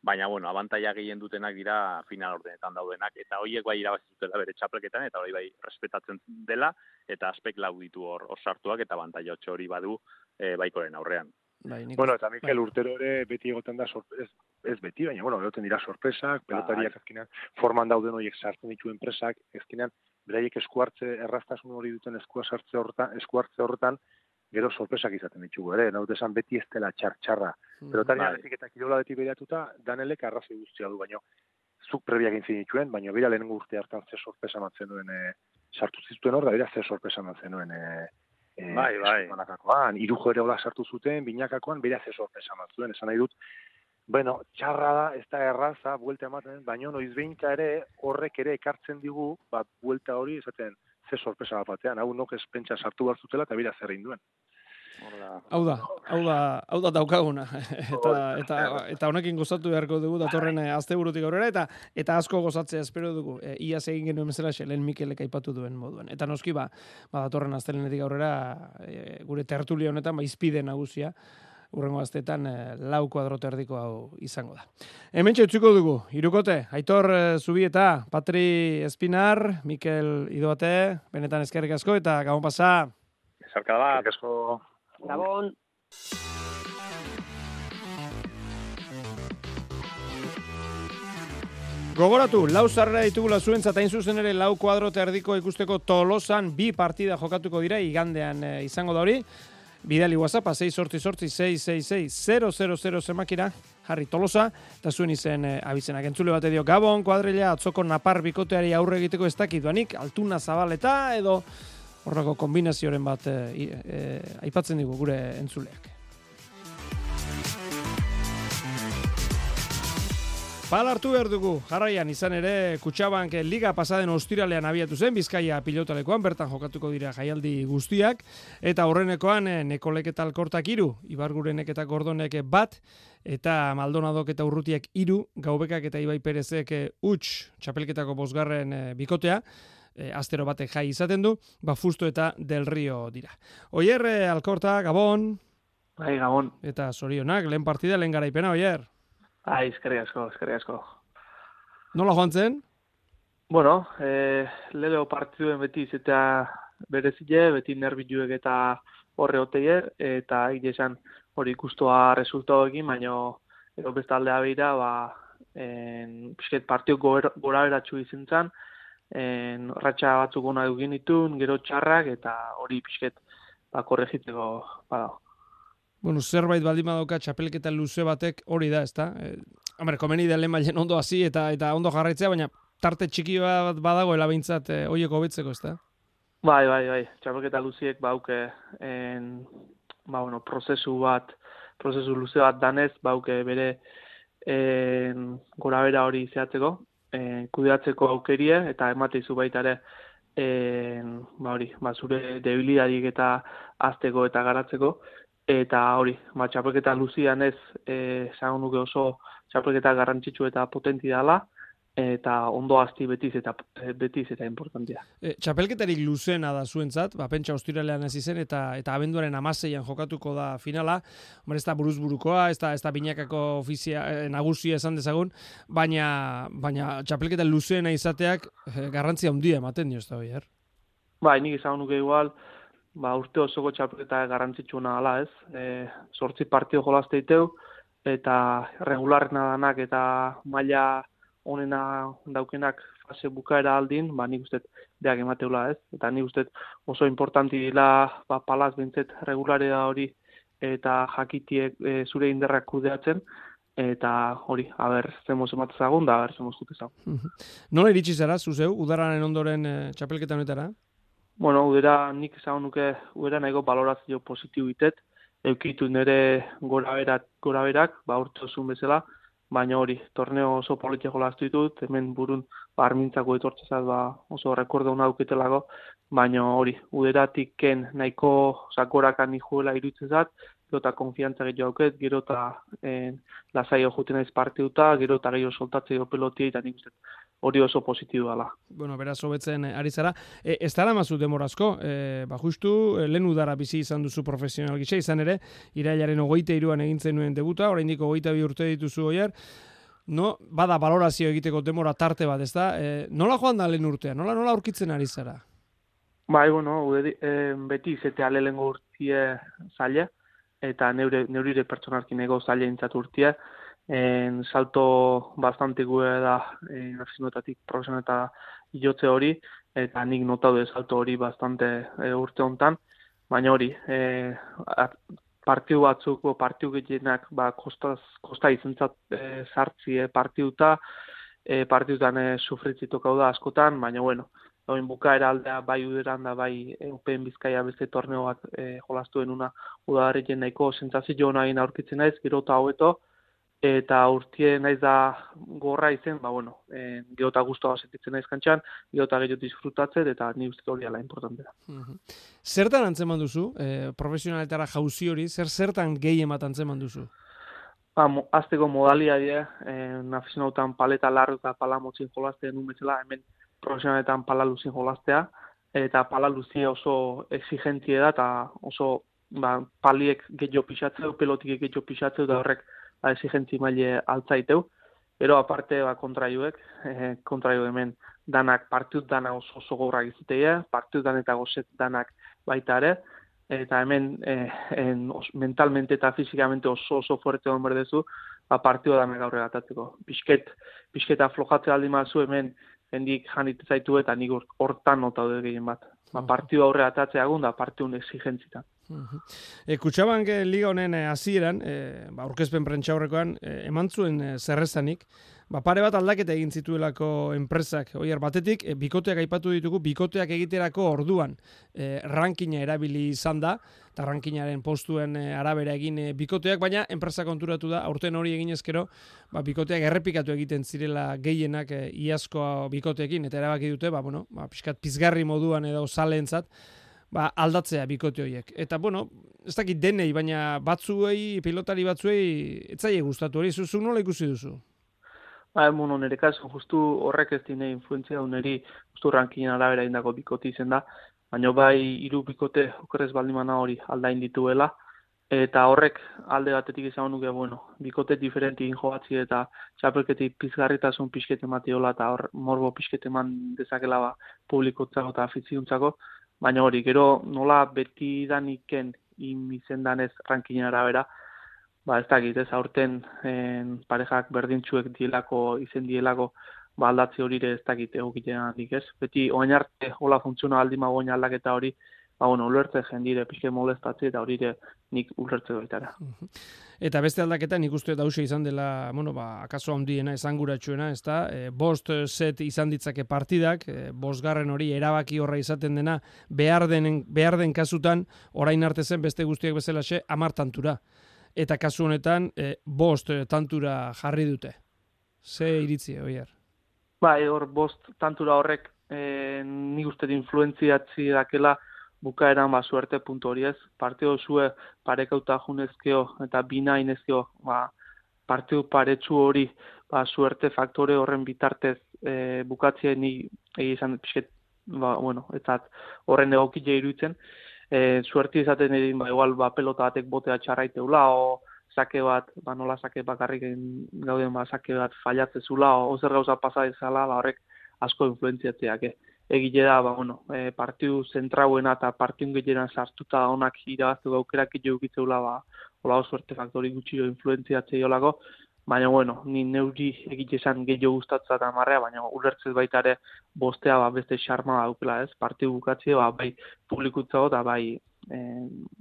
baina, bueno, abantaia gehien dutenak dira final ordenetan daudenak, eta horiek bai irabazi zutela bere txapelketan, eta hori bai respetatzen dela, eta aspek lau ditu hor, hor sartuak, eta abantaia hori badu e, baikoren aurrean. Bai, nik Bueno, eta Mikel urtero ere beti egoten da sorpre- ez, ez beti, baina bueno, egoten dira sorpresak, pelotariak azkenean forman dauden horiek sartzen ditu enpresak, azkenean beraiek eskuartze erraztasun hori duten eskua sartze horretan, eskuartze horretan, gero sorpresak izaten ditugu ere, naute esan beti ez dela txar-txarra. Pelotaria Bai. eta kirola beti behiratuta, danelek arrazoi guztia du, baino zuk prebiak egin dituen, baina bera lehenengo urte hartan ze sorpresa ematen duen e, sartu zituen hor, da bera ze sorpresa ematen duen e, e, Bai, bai. Banakakoan, irujo ere hola sartu zuten, binakakoan, bera ze sorpresa ematen duen, esan nahi dut, Bueno, txarra da, ez da erraza, buelta ematen, baina noiz behinka ere horrek ere ekartzen digu, ba, buelta hori, esaten, ze sorpresa bat batean, hau nok ez pentsa sartu behar zutela, eta bera zer egin duen. Hau da, hau da, hau da daukaguna. eta, eta, eta honekin gozatu beharko dugu datorren eh, asteburutik aurrera eta eta asko gozatzea espero dugu. E, iaz egin genuen bezala lehen Mikelek aipatu duen moduan. Eta noski ba, ba datorren astelenetik aurrera e, gure tertulia honetan ba izpide nagusia urrengo astetan e, lau kuadrote erdiko hau izango da. Hemen utziko dugu, irukote, Aitor e, Zubieta, Patri Espinar, Mikel Idoate, benetan eskerrik asko eta gabon pasa. Esarka bat. asko. Gabon. Gogoratu, lau zarrera ditugula zuentzat hain zuzen ere lau kuadrote erdiko ikusteko tolosan bi partida jokatuko dira igandean e, izango da hori. Bidali WhatsApp, 6 sorti sorti 666 000 zemakira, jarri tolosa, eta zuen izen e, abizenak entzule bate dio. Gabon, kuadrilla, atzoko napar bikoteari aurre egiteko ez dakiduanik, altuna zabaleta edo horrako kombinazioren bat e, e, aipatzen digu gure entzuleak. Pal hartu behar dugu, jarraian izan ere Kutxabank Liga pasaden ostiralean abiatu zen, Bizkaia pilotalekoan, bertan jokatuko dira jaialdi guztiak, eta horrenekoan eh, Nekolek eta Alkortak iru, Ibargurenek eta Gordonek bat, eta Maldonadok eta Urrutiak iru, Gaubekak eta Ibai Perezek eh, huts txapelketako bosgarren eh, bikotea, eh, astero batek jai izaten du, ba Fusto eta Del Rio dira. Oier, Alkorta, Gabon, Bai, gabon. eta zorionak, lehen partida, lehen garaipena, Oier. Bai, eskerrik asko, eskerrik asko. Nola joan zen? Bueno, eh, lelo partiduen beti izatea berezile, beti nerviuek eta horre oteie, eta egia esan hori ikustoa resultadoekin, baino ero beste aldea beira, ba, en, pixket partio gora, beratxu izin zen, en, ratxa batzuk ona dugin ditun, gero txarrak, eta hori pixket ba, korregitzeko bada. Bueno, zerbait baldin badauka txapelketa luze batek hori da, ezta? Eh, hombre, komeni da lehen ondo hasi eta eta ondo jarraitzea, baina tarte txiki bat badagoela behintzat eh, hoiek hobetzeko, ezta? Bai, bai, bai. Txapelketa luziek bauke en, ba, bueno, prozesu bat, prozesu luze bat danez, bauke bere en, gora bera hori zehatzeko, en, kudeatzeko aukerie, eta emateizu baita ere, en, ba, hori, ba, zure debilidadik eta azteko eta garatzeko, eta hori, ba, txapelketa luzian ez, eh, esan nuke oso txapelketa garrantzitsu eta potenti dela, eta ondo asti betiz eta betiz eta importantia. E, txapelketarik luzena da zuentzat, ba, pentsa ostiralean hasi zen eta eta abenduaren amaseian jokatuko da finala. Hombre, ez da buruz burukoa, ez da, ez da binakako ofizia, eh, nagusia esan dezagun, baina, baina txapelketa luzena izateak eh, garrantzia handia ematen dio, ez da, Oier? Bai, nik izan nuke igual, ba, urte osoko txapelketa garrantzitsuna dela, ez? E, sortzi partio jolazte diteu, eta regularrena danak eta maila onena daukenak fase bukaera aldin, ba, nik uste deak emateula, ez? Eta nik uste oso importanti dela, ba, palaz bintzet regularea hori eta jakitiek e, zure inderrak kudeatzen, eta hori, haber, zemoz ematzagun, da haber, zemoz ezagun. Nola iritsi zara, zuzeu, udararen ondoren e, txapelketa honetara? Bueno, udera nik esan nuke udera nahiko balorazio positibo itet, eukitu nire gora berak, gora berak, ba urte osun bezala, baina hori, torneo oso politia jolaztu ditut, hemen burun ba, armintzako etortzezat ba, oso rekordo hona duketelako, baina hori, uderatik ken nahiko sakorakan nijuela irutzezat, gero eta konfiantza gehiago auket, gero eta eh, lasai juten naiz partiduta, gero eta gehiago soltatzeo pelotia, eta nik uste hori oso positibo dela. Bueno, beraz hobetzen eh, ari zara. E, ez dara mazu demorazko, e, ba justu e, lehen udara bizi izan duzu profesional gisa, izan ere, irailaren ogeite iruan egin zenuen debuta, oraindik hogeita bi urte dituzu oier, no, bada balorazio egiteko demora tarte bat, ez da? E, nola joan da lehen urtea? Nola, nola aurkitzen ari zara? Bai, bueno, uderi, eh, beti izetea lehengo urtie zaila, eta neure, neurire pertsonarki nego zaila intzat urtie. En, salto bastante gue da eh, nazioetatik profesional eta jotze hori, eta nik notatu salto hori bastante eh, urte hontan, baina hori, eh, at- partiu batzuk, partiu gehienak ba, kostaz, kosta izentzat eh, sartzi eh, partiuta, eh, partiutan eh, sufritzitokau da askotan, baina bueno, Oin bukaera aldea bai uderan da bai Eupen Bizkaia beste torneo bat e, jolastuen una udagarrien nahiko sentsazio ona egin aurkitzen naiz, gero eta hobeto eta urtie naiz da gorra izen, ba, bueno, e, geota guztua sentitzen naiz kantxan, geota gehiago disfrutatzen, eta ni uste hori ala importante da. Mhm. Zertan antzeman duzu, e, profesionaletara jauzi hori, zer zertan gehien bat antzeman duzu? Ba, mo, azteko modalia dira, eh, nafizionautan paleta larru eta pala motzin jolaztea nun bezala, hemen profesionaletan pala luzin jolaztea, eta pala luzia oso exigentie da, eta oso ba, paliek gehiago pixatzeu, pelotik gehiago pixatzeu, da horrek exigentzi maile altzaiteu. Pero aparte ba, kontraiuek, eh, kontraiu hemen danak partidut dana oso oso gogorrak izuteia, partidut dan eta gozet danak baita ere, eta hemen eh, en, os, mentalmente eta fizikamente oso oso fuerte hon berdezu, ba, partidu danak aurre gatatzeko. Pisket, pisketa aflojatze aldi mazu hemen hendik janit zaitu eta nik hor- hortan nota dut gehien bat. Ba, partidu aurre gatatzea egun da partidun exigentzitan. E, Kutxabank eh, liga honen eh, hasieran, e, ba, aurkezpen prentxaurrekoan, e, eman zuen e, zerrezanik, ba, pare bat aldaketa egin zituelako enpresak. Oier, batetik, e, bikoteak aipatu ditugu, bikoteak egiterako orduan e, rankina erabili izan da, eta rankinaren postuen e, arabera egin e, bikoteak, baina enpresa konturatu da, aurten hori egin ezkero, ba, bikoteak errepikatu egiten zirela gehienak e, iazko bikoteekin, eta erabaki dute, ba, bueno, ba, pixkat pizgarri moduan edo saleentzat, ba, aldatzea bikote horiek. Eta, bueno, ez dakit denei, baina batzuei, pilotari batzuei, etzaie gustatu hori, zuzuk nola ikusi duzu? Ba, bueno, nire kasu, justu horrek ez dine influentzia du niri, justu rankin arabera indako bikote izen da, baina bai hiru bikote okerrez baldimana hori aldain dituela, eta horrek alde batetik izan nuke, bueno, bikote diferenti injo batzi eta txapelketik pizgarritasun pixkete matiola eta hor morbo pixkete eman dezakela ba, publikotzako eta afiziuntzako, baina hori, gero nola beti daniken imizendanez rankinen arabera, ba ez dakit, ez aurten en, parejak berdintxuek dielako, izen dielako, ba aldatze hori ere ez dakit egokiten handik ez. Beti oain arte hola funtziona aldi magoen aldaketa hori, ba bueno, ulertze jendire pixke molestatze eta hori nik ulertze baitara. Eta beste aldaketa nik uste dause izan dela, bueno, ba, akaso handiena, esanguratsuena, ez da, e, bost set izan ditzake partidak, e, bostgarren hori erabaki horra izaten dena, behar, denen, behar den kasutan, orain arte zen beste guztiak bezalaxe, amar tantura. Eta kasu honetan, e, bost tantura jarri dute. Ze iritzi, oier? Bai, hor bost tantura horrek e, nik uste influentziatzi dakela bukaeran ba suerte puntu hori ez. Partio zue parekauta junezkeo eta bina inezkeo ba, partio paretsu hori ba, suerte faktore horren bitartez e, bukatzea ni izan pixket, ba, bueno, eta horren egokile iruditzen. E, suerte izaten edin, ba, igual, ba, pelota batek botea txarraiteula, o sake bat, ba, nola sake bakarrik egin gauden, ba, sake bat fallatzezula, o, o zer gauza pasa ezala, ba, horrek asko influentziatzeak, eh? Egile da, ba, bueno, e, partiu zentrauena eta partiu gehienan sartuta onak irabaztu gaukerak egitzeula, ba, hola suerte faktori gutxi influentziatzei olako, baina, bueno, ni neuri egite esan gehiago gustatza eta marrea, baina ulertzez baita ere bostea ba, beste xarma daukela, ez? Partiu bukatze, ba, bai publikutzago eta bai e,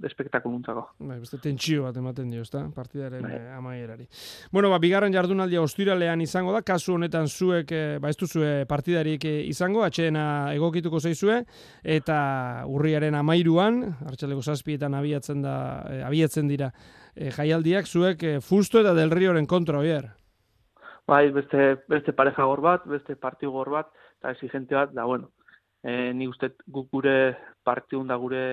espektakuluntzako. Bai, beste tentsio bat ematen dio, ezta? Partidaren Bai. eh, amaierari. Bueno, ba, bigarren jardunaldia ostiralean izango da, kasu honetan zuek, eh, ba, ez duzue partidarik eh, izango, atxeena egokituko zaizue, eta urriaren amairuan, hartxaleko zazpietan abiatzen da, eh, abiatzen dira eh, jaialdiak, zuek eh, fusto eta del rioren kontra, oier. Bai, beste, beste pareja gor bat, beste partiu gor bat, eta exigente bat, da, bueno, e, ni uste guk gure partiun da gure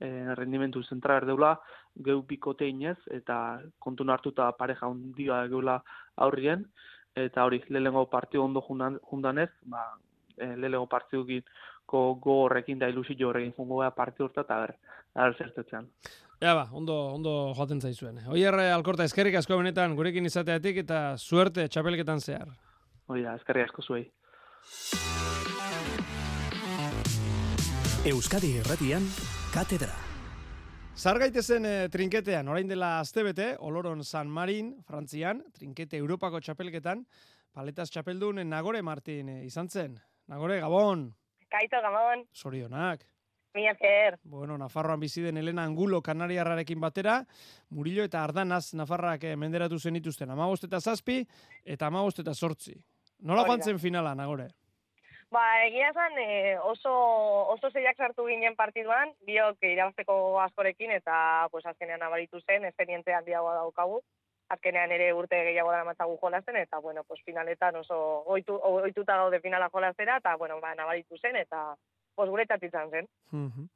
e, rendimentu zentra erdeula, geu bikote inez, eta kontun hartuta pareja hundia geula aurrien, eta hori, lehenengo partiu ondo jundan, jundanez, ba, e, lehenengo partiukin go horrekin da ilusio horrekin jungo gara partiu horta, eta ber, ber zertetzean. Ja ba, ondo, ondo joaten zaizuen. Oier eh, Alkorta, eskerrik asko benetan gurekin izateatik eta suerte txapelketan zehar. Hori da, eskerrik asko zuei. Euskadi Erratian, Katedra. Zar gaitezen e, trinketean, orain dela astebete, Oloron San Marin, Frantzian, trinkete Europako txapelketan, paletaz txapeldun Nagore Martin e, izan zen. Nagore, Gabon, Kaito, Gabon, sorionak. mila zer. Bueno, Nafarroan bizi den Elena Angulo Kanariarrarekin batera, Murillo eta Ardanaz Nafarrak eh, menderatu zenituzten, amabost eta zazpi, eta amabost eta sortzi. Nola joan zen finala, Nagore? Ba, egia esan eh, oso, oso zeiak sartu ginen partiduan, biok irabazteko askorekin, eta pues, azkenean abaritu zen, esperientzia handiagoa daukagu. azkenean ere urte gehiago dara matzagu jolasten, eta, bueno, pues, finaletan oso oitu, oituta gaude finala jolastera, eta, bueno, ba, nabaritu zen, eta, pues, guretzat izan zen. Mhm.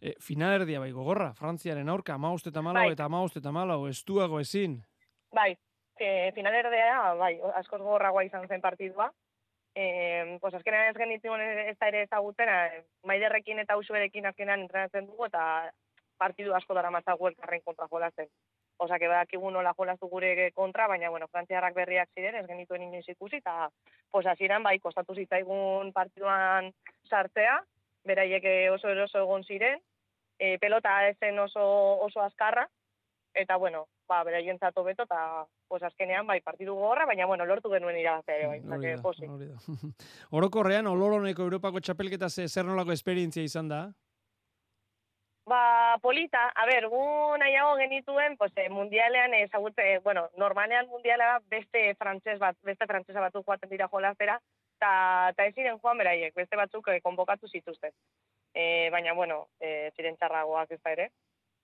E, finalerdia bai gogorra, Frantziaren aurka, amaust eta malau Bai. eta amaust eta malau, estuago ezin. Bai, e, finalerdea, bai, askoz gogorragoa izan zen partidua. E, pues azkenean ez genituen ez da ere ezagutzen, eh, maiderrekin eta usuerekin azkenean entrenatzen dugu, eta partidu asko dara matzagu elkarren kontra jolazen. Osa, que badakigu nola jolastu gure kontra, baina, bueno, frantziarrak berriak ziren, ez genituen inoiz ikusi, eta, pues, hasieran bai, kostatu zitzaigun partiduan sartzea, beraiek eh, oso eroso egon ziren, e, pelota ez zen oso, oso azkarra, eta, bueno, ba, beraien zato beto, eta, pues, azkenean, bai, partidu gogorra, baina, bueno, lortu genuen irabaztea ere, bai, Hori da, pozik. hori da. Orokorrean, ololoneko Europako txapelketa ze, zer nolako esperientzia izan da? Ba, polita, a ber, gu nahiago genituen, pues, eh, mundialean ezagutze, bueno, normalean mundiala beste frantses bat, beste frantsesa batzuk joaten dira jolaztera, eta ta ez ziren joan beraiek, beste batzuk eh, konbokatu zituzten. E, baina, bueno, e, ziren txarragoak ez da ere.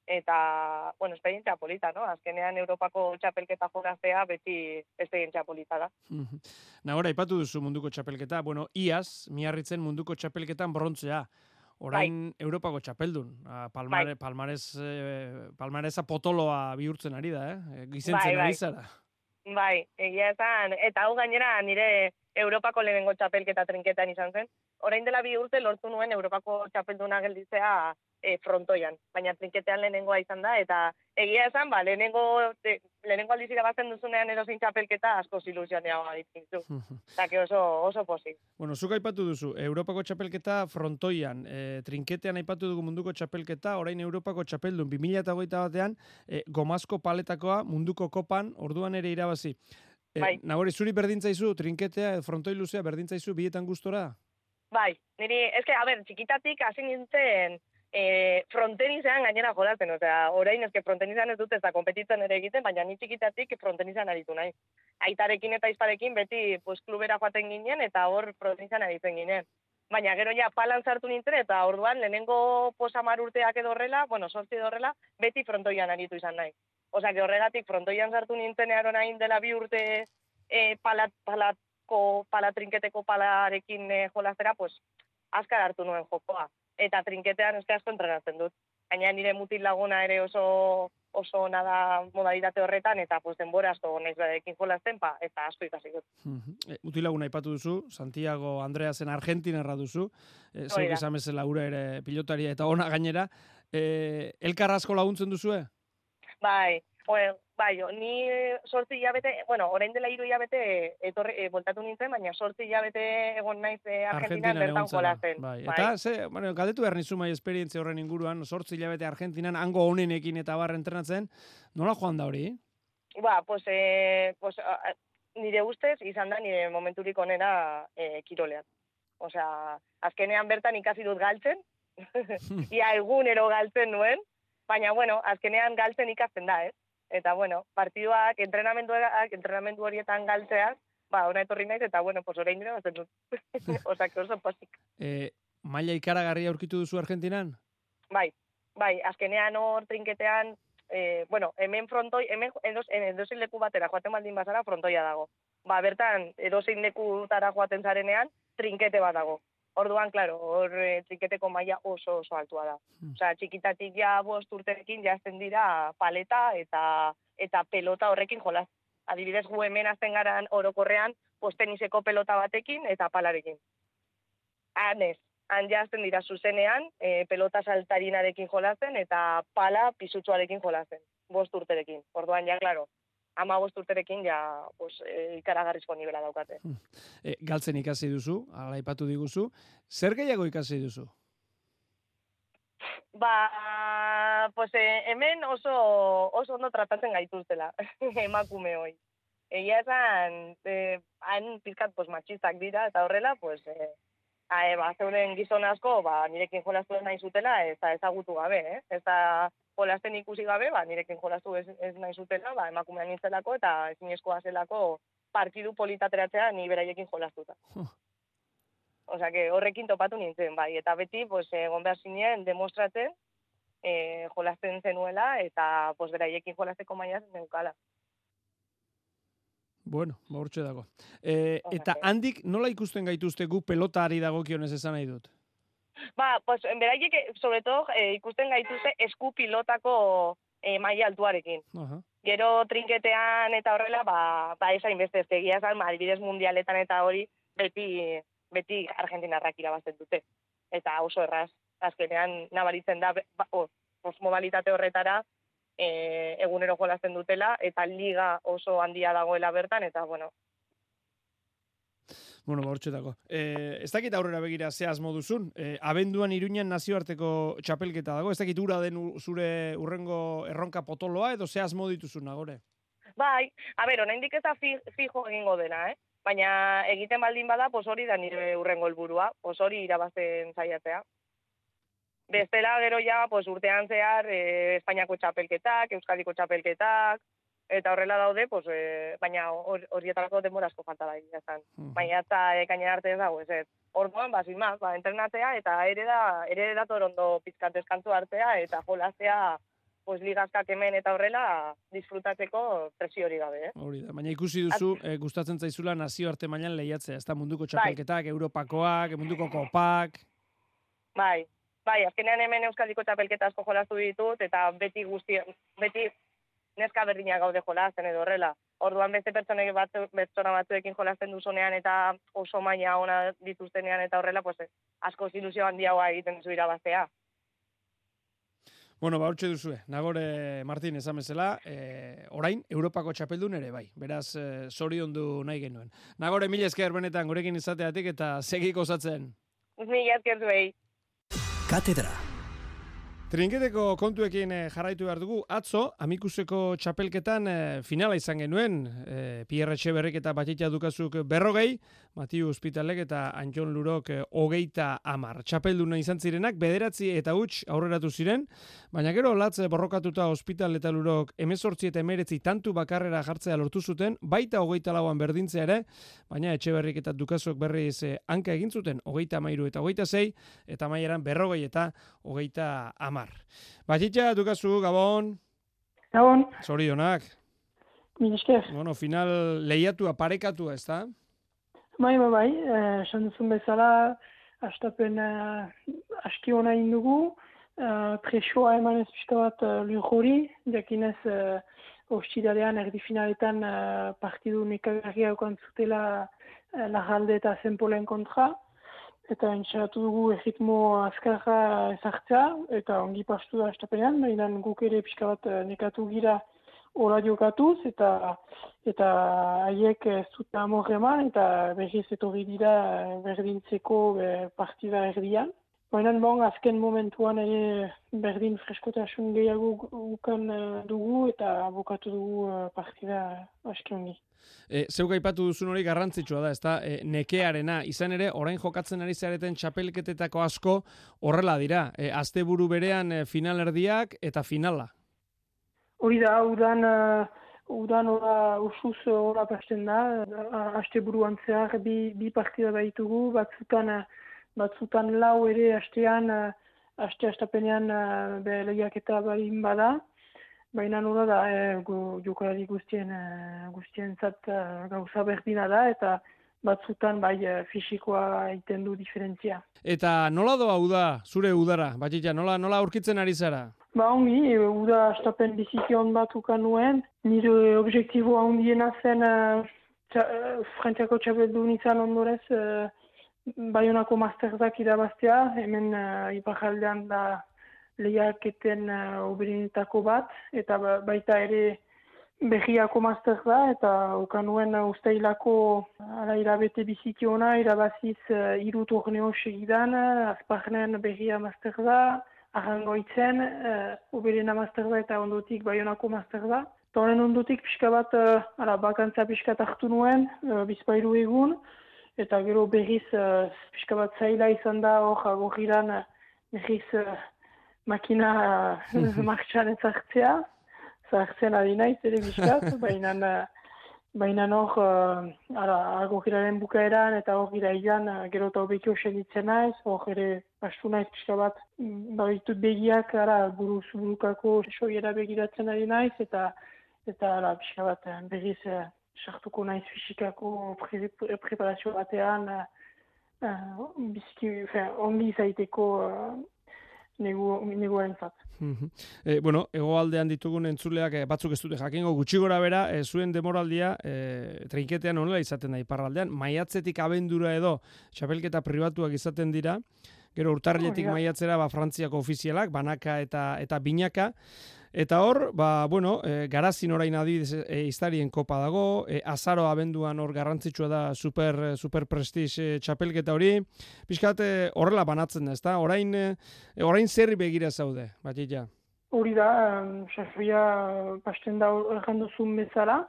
Eta, bueno, esperientzia polita, no? Azkenean Europako txapelketa jolaztea beti esperientzia polita da. Mhm. Nagora, ipatu duzu munduko txapelketa. Bueno, iaz, miarritzen munduko txapelketan brontzea. Orain Europako txapeldun. Palmare, Bai. palmares, eh, palmaresa potoloa bihurtzen ari da, eh? Gizentzen Bai, bai. ari zara. Bai, egia esan, eta hau gainera nire Europako lehenengo txapelketa trinketan izan zen. Orain dela bi urte lortu nuen Europako txapelduna gelditzea e, frontoian, baina trinketean lehenengoa izan da, eta egia esan, ba, lehenengo, te, lehenengo aldiz irabazten duzunean erosin txapelketa asko ilusionea ditzu. Eta que oso, oso pozik. Bueno, zuk aipatu duzu, Europako txapelketa frontoian, e, trinketean aipatu dugu munduko txapelketa, orain Europako txapeldun 2008 batean, e, gomazko paletakoa munduko kopan, orduan ere irabazi. E, Bai. Nagori, zuri berdintzaizu, trinketea, edo frontoi luzea, berdintzaizu bietan gustora? Bai, niri, eske, a ber, txikitatik hasi nintzen e, frontenizean gainera jolatzen, osea, orain eske frontenizean ez dut ez da kompetitzen ere egiten, baina ni txikitatik frontenizean aritu nahi. Aitarekin eta izparekin beti pues, klubera joaten ginen eta hor frontenizean aritzen ginen. Baina gero ja palan sartu nintzen eta orduan lehenengo posamar urteak edo horrela, bueno, sortzi horrela, beti frontoian aritu izan nahi. Osea, que horregatik frontoian sartu nintzen earonain dela bi urte e, palat, palatko, palatrinketeko palarekin e, jolaztera, pues, azkar hartu nuen jokoa. Eta trinketean eske asko entrenatzen dut. Gaina nire mutil laguna ere oso oso ona da modalitate horretan, eta pues, denbora asko naiz berarekin jolazten, pa, eta asko ikasi dut. Mhm. E, utilaguna aipatu duzu, Santiago Andreasen Argentinarra duzu, e, Hori zeuk da. esan bezala ura ere pilotaria eta ona gainera. E, elkar asko laguntzen duzue? Bai, bueno, bai, ni sortzi hilabete, bueno, orain dela hiru hilabete etorri, e, voltatu nintzen, baina sortzi hilabete egon naiz e, Argentinan Argentinan bertan jolazen. Bai. Eta, ze, bueno, galdetu behar nizu mai esperientzia horren inguruan, sortzi hilabete Argentinan, hango honenekin eta barra entrenatzen, nola joan da hori? Ba, pues, eh, pues, a- nire ustez izan da nire momenturik onera eh, kirolean. Osea, azkenean bertan ikasi dut galtzen, ia egunero galtzen nuen, baina, bueno, azkenean galtzen ikasten da, ez? Eta, bueno, partiduak, entrenamenduak, entrenamendu horietan galtzeaz, ba, ona etorri naiz, eta, bueno, pues orain dira batzen dut. Osea, que oso pozik. E, maila ikaragarria aurkitu duzu Argentinan? Bai, bai, azkenean hor trinketean, e, bueno, hemen frontoi, hemen edos, edozein leku batera joaten baldin bazara frontoia dago. Ba, bertan, edozein lekutara joaten zarenean, trinkete bat dago. Orduan, claro, hor e, trinketeko maila oso oso altua da. Osea, txikitatik ja bost urterekin jazten dira paleta eta eta pelota horrekin jolaz. Adibidez, gu hemen azten garan orokorrean, pues teniseko pelota batekin eta palarekin. Hanez, han jazten dira zuzenean, e, pelota saltarinarekin jolazen eta pala pisutsuarekin jolazen, bost urterekin. Orduan, ja, claro, ama bost urterekin ja pues, e, ikaragarrizko nivela daukate. E, galtzen ikasi duzu, ala aipatu diguzu. Zer gehiago ikasi duzu? Ba, pues eh, hemen oso, oso ondo tratatzen gaituztela, emakume hoi. Egia esan, eh, han pizkat pues, matxistak dira, eta horrela, pues, eh, a, e, ba, zeuden gizon asko, ba, nirekin jolastu ez nahi zutela, ez da ezagutu gabe, eh? ez da jolasten ikusi gabe, ba, nirekin jolastu ez, ez nahi zutela, ba, emakumean nintzelako, eta ezinezkoa zelako partidu politateratzea ni beraiekin jolastuta. Osea, que horrekin topatu nintzen, bai, eta beti, pues, egon behar zinen, demostratzen, e, jolasten zenuela, eta, pues, beraiekin jolasteko maia neukala. Bueno, ba hortxe dago. E, eta handik nola ikusten gaituzte gu pelotari dagokionez esan nahi dut? Ba, pues, beraiek, eh, sobre todo, eh, ikusten gaituzte esku pilotako eh, maila altuarekin. Aha. Gero trinketean eta horrela, ba, ba esain beste ez egia esan, ba, adibidez mundialetan eta hori, beti, beti argentinarrak irabazten dute. Eta oso erraz, azkenean nabaritzen da, ba, o, os modalitate horretara, e, egunero jolasten dutela, eta liga oso handia dagoela bertan, eta, bueno, Bueno, ba hortxe dago. E, ez dakit aurrera begira ze asmo duzun. E, abenduan iruñan nazioarteko txapelketa dago. Ez dakit ura den zure urrengo erronka potoloa edo ze asmo dituzun nagore. Bai, a ber, oraindik ez da fi- fijo egingo dena, eh? Baina egiten baldin bada, pos hori da nire urrengo helburua, pos hori irabazten saiatzea. Bestela gero ja, pos urtean zehar, eh, Espainiako txapelketak, Euskadiko txapelketak, eta horrela daude, pos, eh, baina hor- horietarako denbora asko falta da, egia esan. Baina eta ekaina arte ez dago, ez ez. Orduan, ba, sin más, ba, entrenatzea, eta ere da, ere da torondo pizkat deskantzu hartzea, eta jolaztea, pues, ligazkak hemen eta horrela disfrutatzeko presio hori gabe, eh? Hori da. Baina ikusi duzu, e, gustatzen zaizula nazioarte mailan lehiatzea. Ez da munduko txapelketak, Europakoak, munduko kopak. Bai, bai, azkenean hemen Euskadiko txapelketa asko jolastu ditut, eta beti guzti, beti neska berdinak gaude jolasten edo horrela. Orduan beste pertsonek batzu, pertsona batzuekin jolasten duzunean eta oso maila ona dituztenean eta horrela, pues, asko ilusio handiagoa egiten zu irabaztea. Bueno, ba, hortxe duzue. Nagore Martin esan bezala, e, orain, Europako txapeldun ere bai. Beraz, e, zoriondu nahi genuen. Nagore, mila esker benetan gurekin izateatik eta segik osatzen. Mila esker zuei. Katedra. Trinketeko kontuekin eh, jarraitu behar dugu. Atzo, amikuseko txapelketan eh, finala izan genuen. Eh, Pierre Etxeberrik eta Batita Dukazuk berrogei, Matiu Hospitalek eta Antxon Lurok eh, hogeita amar. Txapelduna izan zirenak, bederatzi eta huts aurreratu ziren, baina gero latz borrokatuta Hospital eta Lurok emezortzi eta emeretzi tantu bakarrera jartzea lortu zuten, baita hogeita lauan berdintzea ere, baina Etxeberrik eta Dukazuk berriz eh, hanka egin zuten, hogeita amairu eta hogeita zei, eta maieran berrogei eta hogeita amar. Batxitxa, dukazu, Gabon, Gabon, zorionak. mil esker. Bueno, final lehiatua, parekatua, ez da? Bai, bai, bai, eh, duzun bezala, astapen uh, aski hona indugu, uh, presioa eman ez pixka bat uh, lujori, jakinez uh, ostiralean erdi finaletan uh, partidu nekagarria okan zutela uh, lajalde eta zenpolen kontra, eta entxeratu dugu erritmo azkarra ezartzea, eta ongi pastu da astapenean, baina guk ere pixka bat eh, nekatu gira hola jokatuz, eta eta haiek ez dute amor eman, eta berriz etorri dira eh, berdintzeko eh, partida erdian. Baina bon, azken momentuan ere berdin freskotasun gehiago ukan eh, dugu, eta bukatu dugu eh, partida aski ongi. E, zeuk aipatu duzun hori garrantzitsua da, ezta? E, nekearena, izan ere, orain jokatzen ari zareten txapelketetako asko horrela dira. E, asteburu berean e, finalerdiak eta finala. Hori da, udan, uh, udan ora usuz ora pasten da, buruan zehar bi, bi partida baitugu, batzutan, uh, batzutan lau ere astean, uh, aste astapenean uh, be lehiaketa balin bada, baina nola da, eh, gu, jokalari guztien, uh, guztien zat gauza berdina da, eta batzutan bai fisikoa egiten du diferentzia. Eta nola doa uda, zure udara, batxitxa, nola, nola aurkitzen ari zara? Ba ongi, e, uda astapen bizikion bat ukan nuen. Nire objektiboa handiena zen uh, txa, uh, Frantziako txapeldun izan ondorez uh, Bayonako masterzak irabaztea. Hemen uh, iparaldean da lehiaketen uh, oberenetako bat. Eta ba- baita ere berriako master da. Eta ukan nuen uh, usteilako ala irabete bizikiona, irabaziz uh, iru torneo segidan. Uh, azparnen berria master da. Arrangoitzen, uh, oberena master da eta ondotik Bayonako master da. Eta ondotik pixka bat, uh, ala, bakantza pixka bat hartu nuen, uh, bizpairu egun, eta gero berriz uh, pixka bat zaila izan da hor agorriran uh, berriz uh, makina uh, martxan ezartzea, zartzen ari naiz ere pixkat, baina Baina hor, uh, ara, agogiraren bukaeran eta hor irailan uh, gero eta hobekio segitzen naiz, hor ere pastu naiz pixka bat, mm, baditut begiak, ara, buruz burukako soiera begiratzen ari naiz, eta eta ara, pixka bat eh, berriz sartuko naiz fisikako pre, pre, preparazio batean uh, uh, biziki, ongi izaiteko uh, negu, neguarentzat. Mhm. E, bueno, hegoaldean ditugun entzuleak e, batzuk ez dute jakingo gutxi gora bera, e, zuen demoraldia e, trinketean honela izaten da iparraldean, maiatzetik abendura edo txapelketa pribatuak izaten dira, gero urtarriletik maiatzera ba, Frantziako ofizialak, banaka eta eta binaka, Eta hor, ba, bueno, e, garazin orain adibidez e, iztarien kopa dago, e, azaro abenduan hor garrantzitsua da super, super prestige e, txapelketa hori, pixkat e, horrela banatzen da, ezta? Orain, e, orain zerri begira zaude, batita. Hori da, um, sasoia pasten da erran duzun bezala,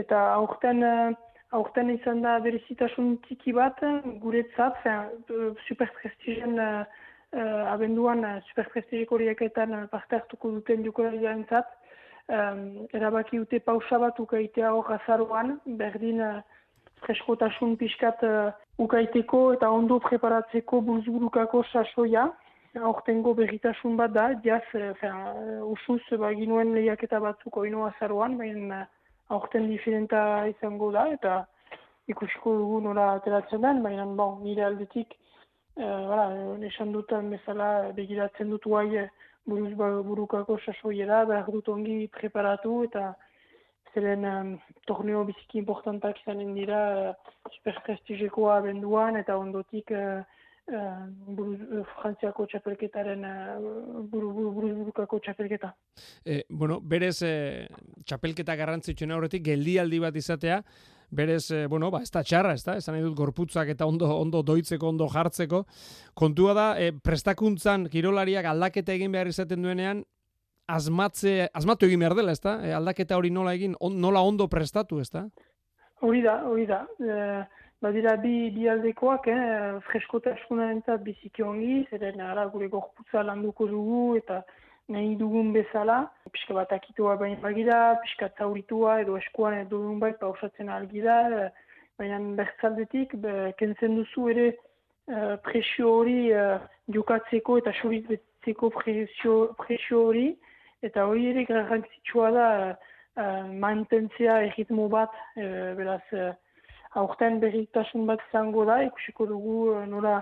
eta aurten, eh, aurten izan da berezitasun txiki bat guretzat, fin, superprestigen uh, uh, abenduan uh, superprestigeko horieketan uh, parte hartuko duten jokolariarentzat, um, erabaki dute pausa bat ukaitea hor azaroan, berdin uh, freskotasun pixkat uh, ukaiteko eta ondo preparatzeko buruzburukako sasoia, aurtengo berritasun bat da, jaz, eh, fin, usuz, ba, ginuen lehiaketa batzuk oino azaroan, baina eh, aurten diferenta izango da, eta ikusiko dugu nola ateratzen den, baina bon, nire aldetik, eh, bara, eh, esan dutan bezala begiratzen dut guai eh, buruz ba, burukako sasoiera, behar dut ongi preparatu, eta zeren um, torneo biziki importantak izanen dira uh, superprestigekoa abenduan, eta ondotik uh, uh, buru, uh, Frantziako txapelketaren uh, buru, buru, buru, burukako txapelketa. E, bueno, berez e, txapelketa garrantzitsuena horretik geldialdi bat izatea, berez, e, bueno, ba, ez da txarra, ez da, esan nahi dut gorputzak eta ondo, ondo doitzeko, ondo jartzeko. Kontua da, e, prestakuntzan kirolariak aldaketa egin behar izaten duenean, asmatze, asmatu egin behar dela, ez da? E, aldaketa hori nola egin, on, nola ondo prestatu, ez da? Hori da, hori da. E, badira bi, bi aldekoak, eh, freskotasunaren biziki ongi, zeren ara gure gorputza landuko dugu eta nahi dugun bezala. Piska bat akitoa baina bagira, piska zauritua edo eskuan edo dugun bai pausatzen algira, eh, baina bertzaldetik, be, kentzen duzu ere eh, presio hori eh, jokatzeko eta sorit betzeko presio, presio hori, eta hori ere garrantzitsua da uh, mantentzea erritmo bat, uh, beraz, uh, aurten berritasun bat izango da, ikusiko dugu uh, nola,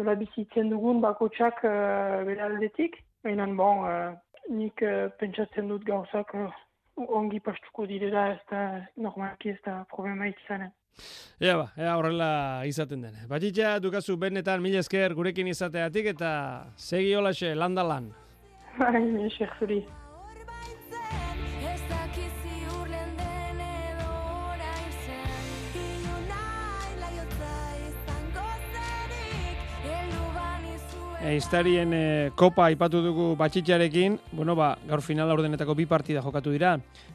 nola bizitzen dugun bakotsak uh, bere aldetik. Baina, bon, nik pentsatzen dut gauzak ongi pastuko direla, ez da normalki ez da problema izanen. Ea ba, ea horrela izaten den. Batitza, dukazu benetan mila esker gurekin izateatik eta segi holaxe, landa lan. Bai, esker zuri. Eistarien e, kopa aipatu dugu batxitxarekin, bueno, ba, gaur finala ordenetako bi partida jokatu dira.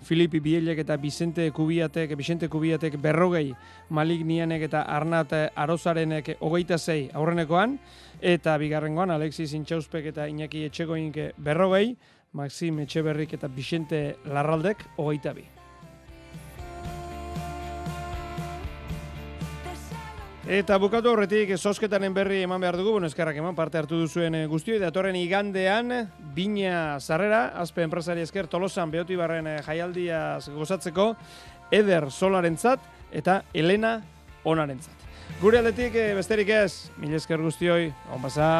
Filipi Bielek eta Vicente Kubiatek, Vicente Kubiatek berrogei, Malik Nianek eta Arnat Arozarenek hogeita zei aurrenekoan, eta bigarrengoan Alexis Intxauspek eta Iñaki Etxegoink berrogei, Maxim Etxeberrik eta Vicente Larraldek hogeita bi. Eta bukatu horretik, sosketaren berri eman behar dugu, bueno, eskerrak eman parte hartu duzuen eh, guztioi, datorren igandean, bina sarrera, azpe enpresari esker tolosan behotibarren eh, jaialdiaz gozatzeko, Eder Solarentzat eta Elena Onarentzat. Gure aldetik eh, besterik ez, mila esker guztioi, on pasa.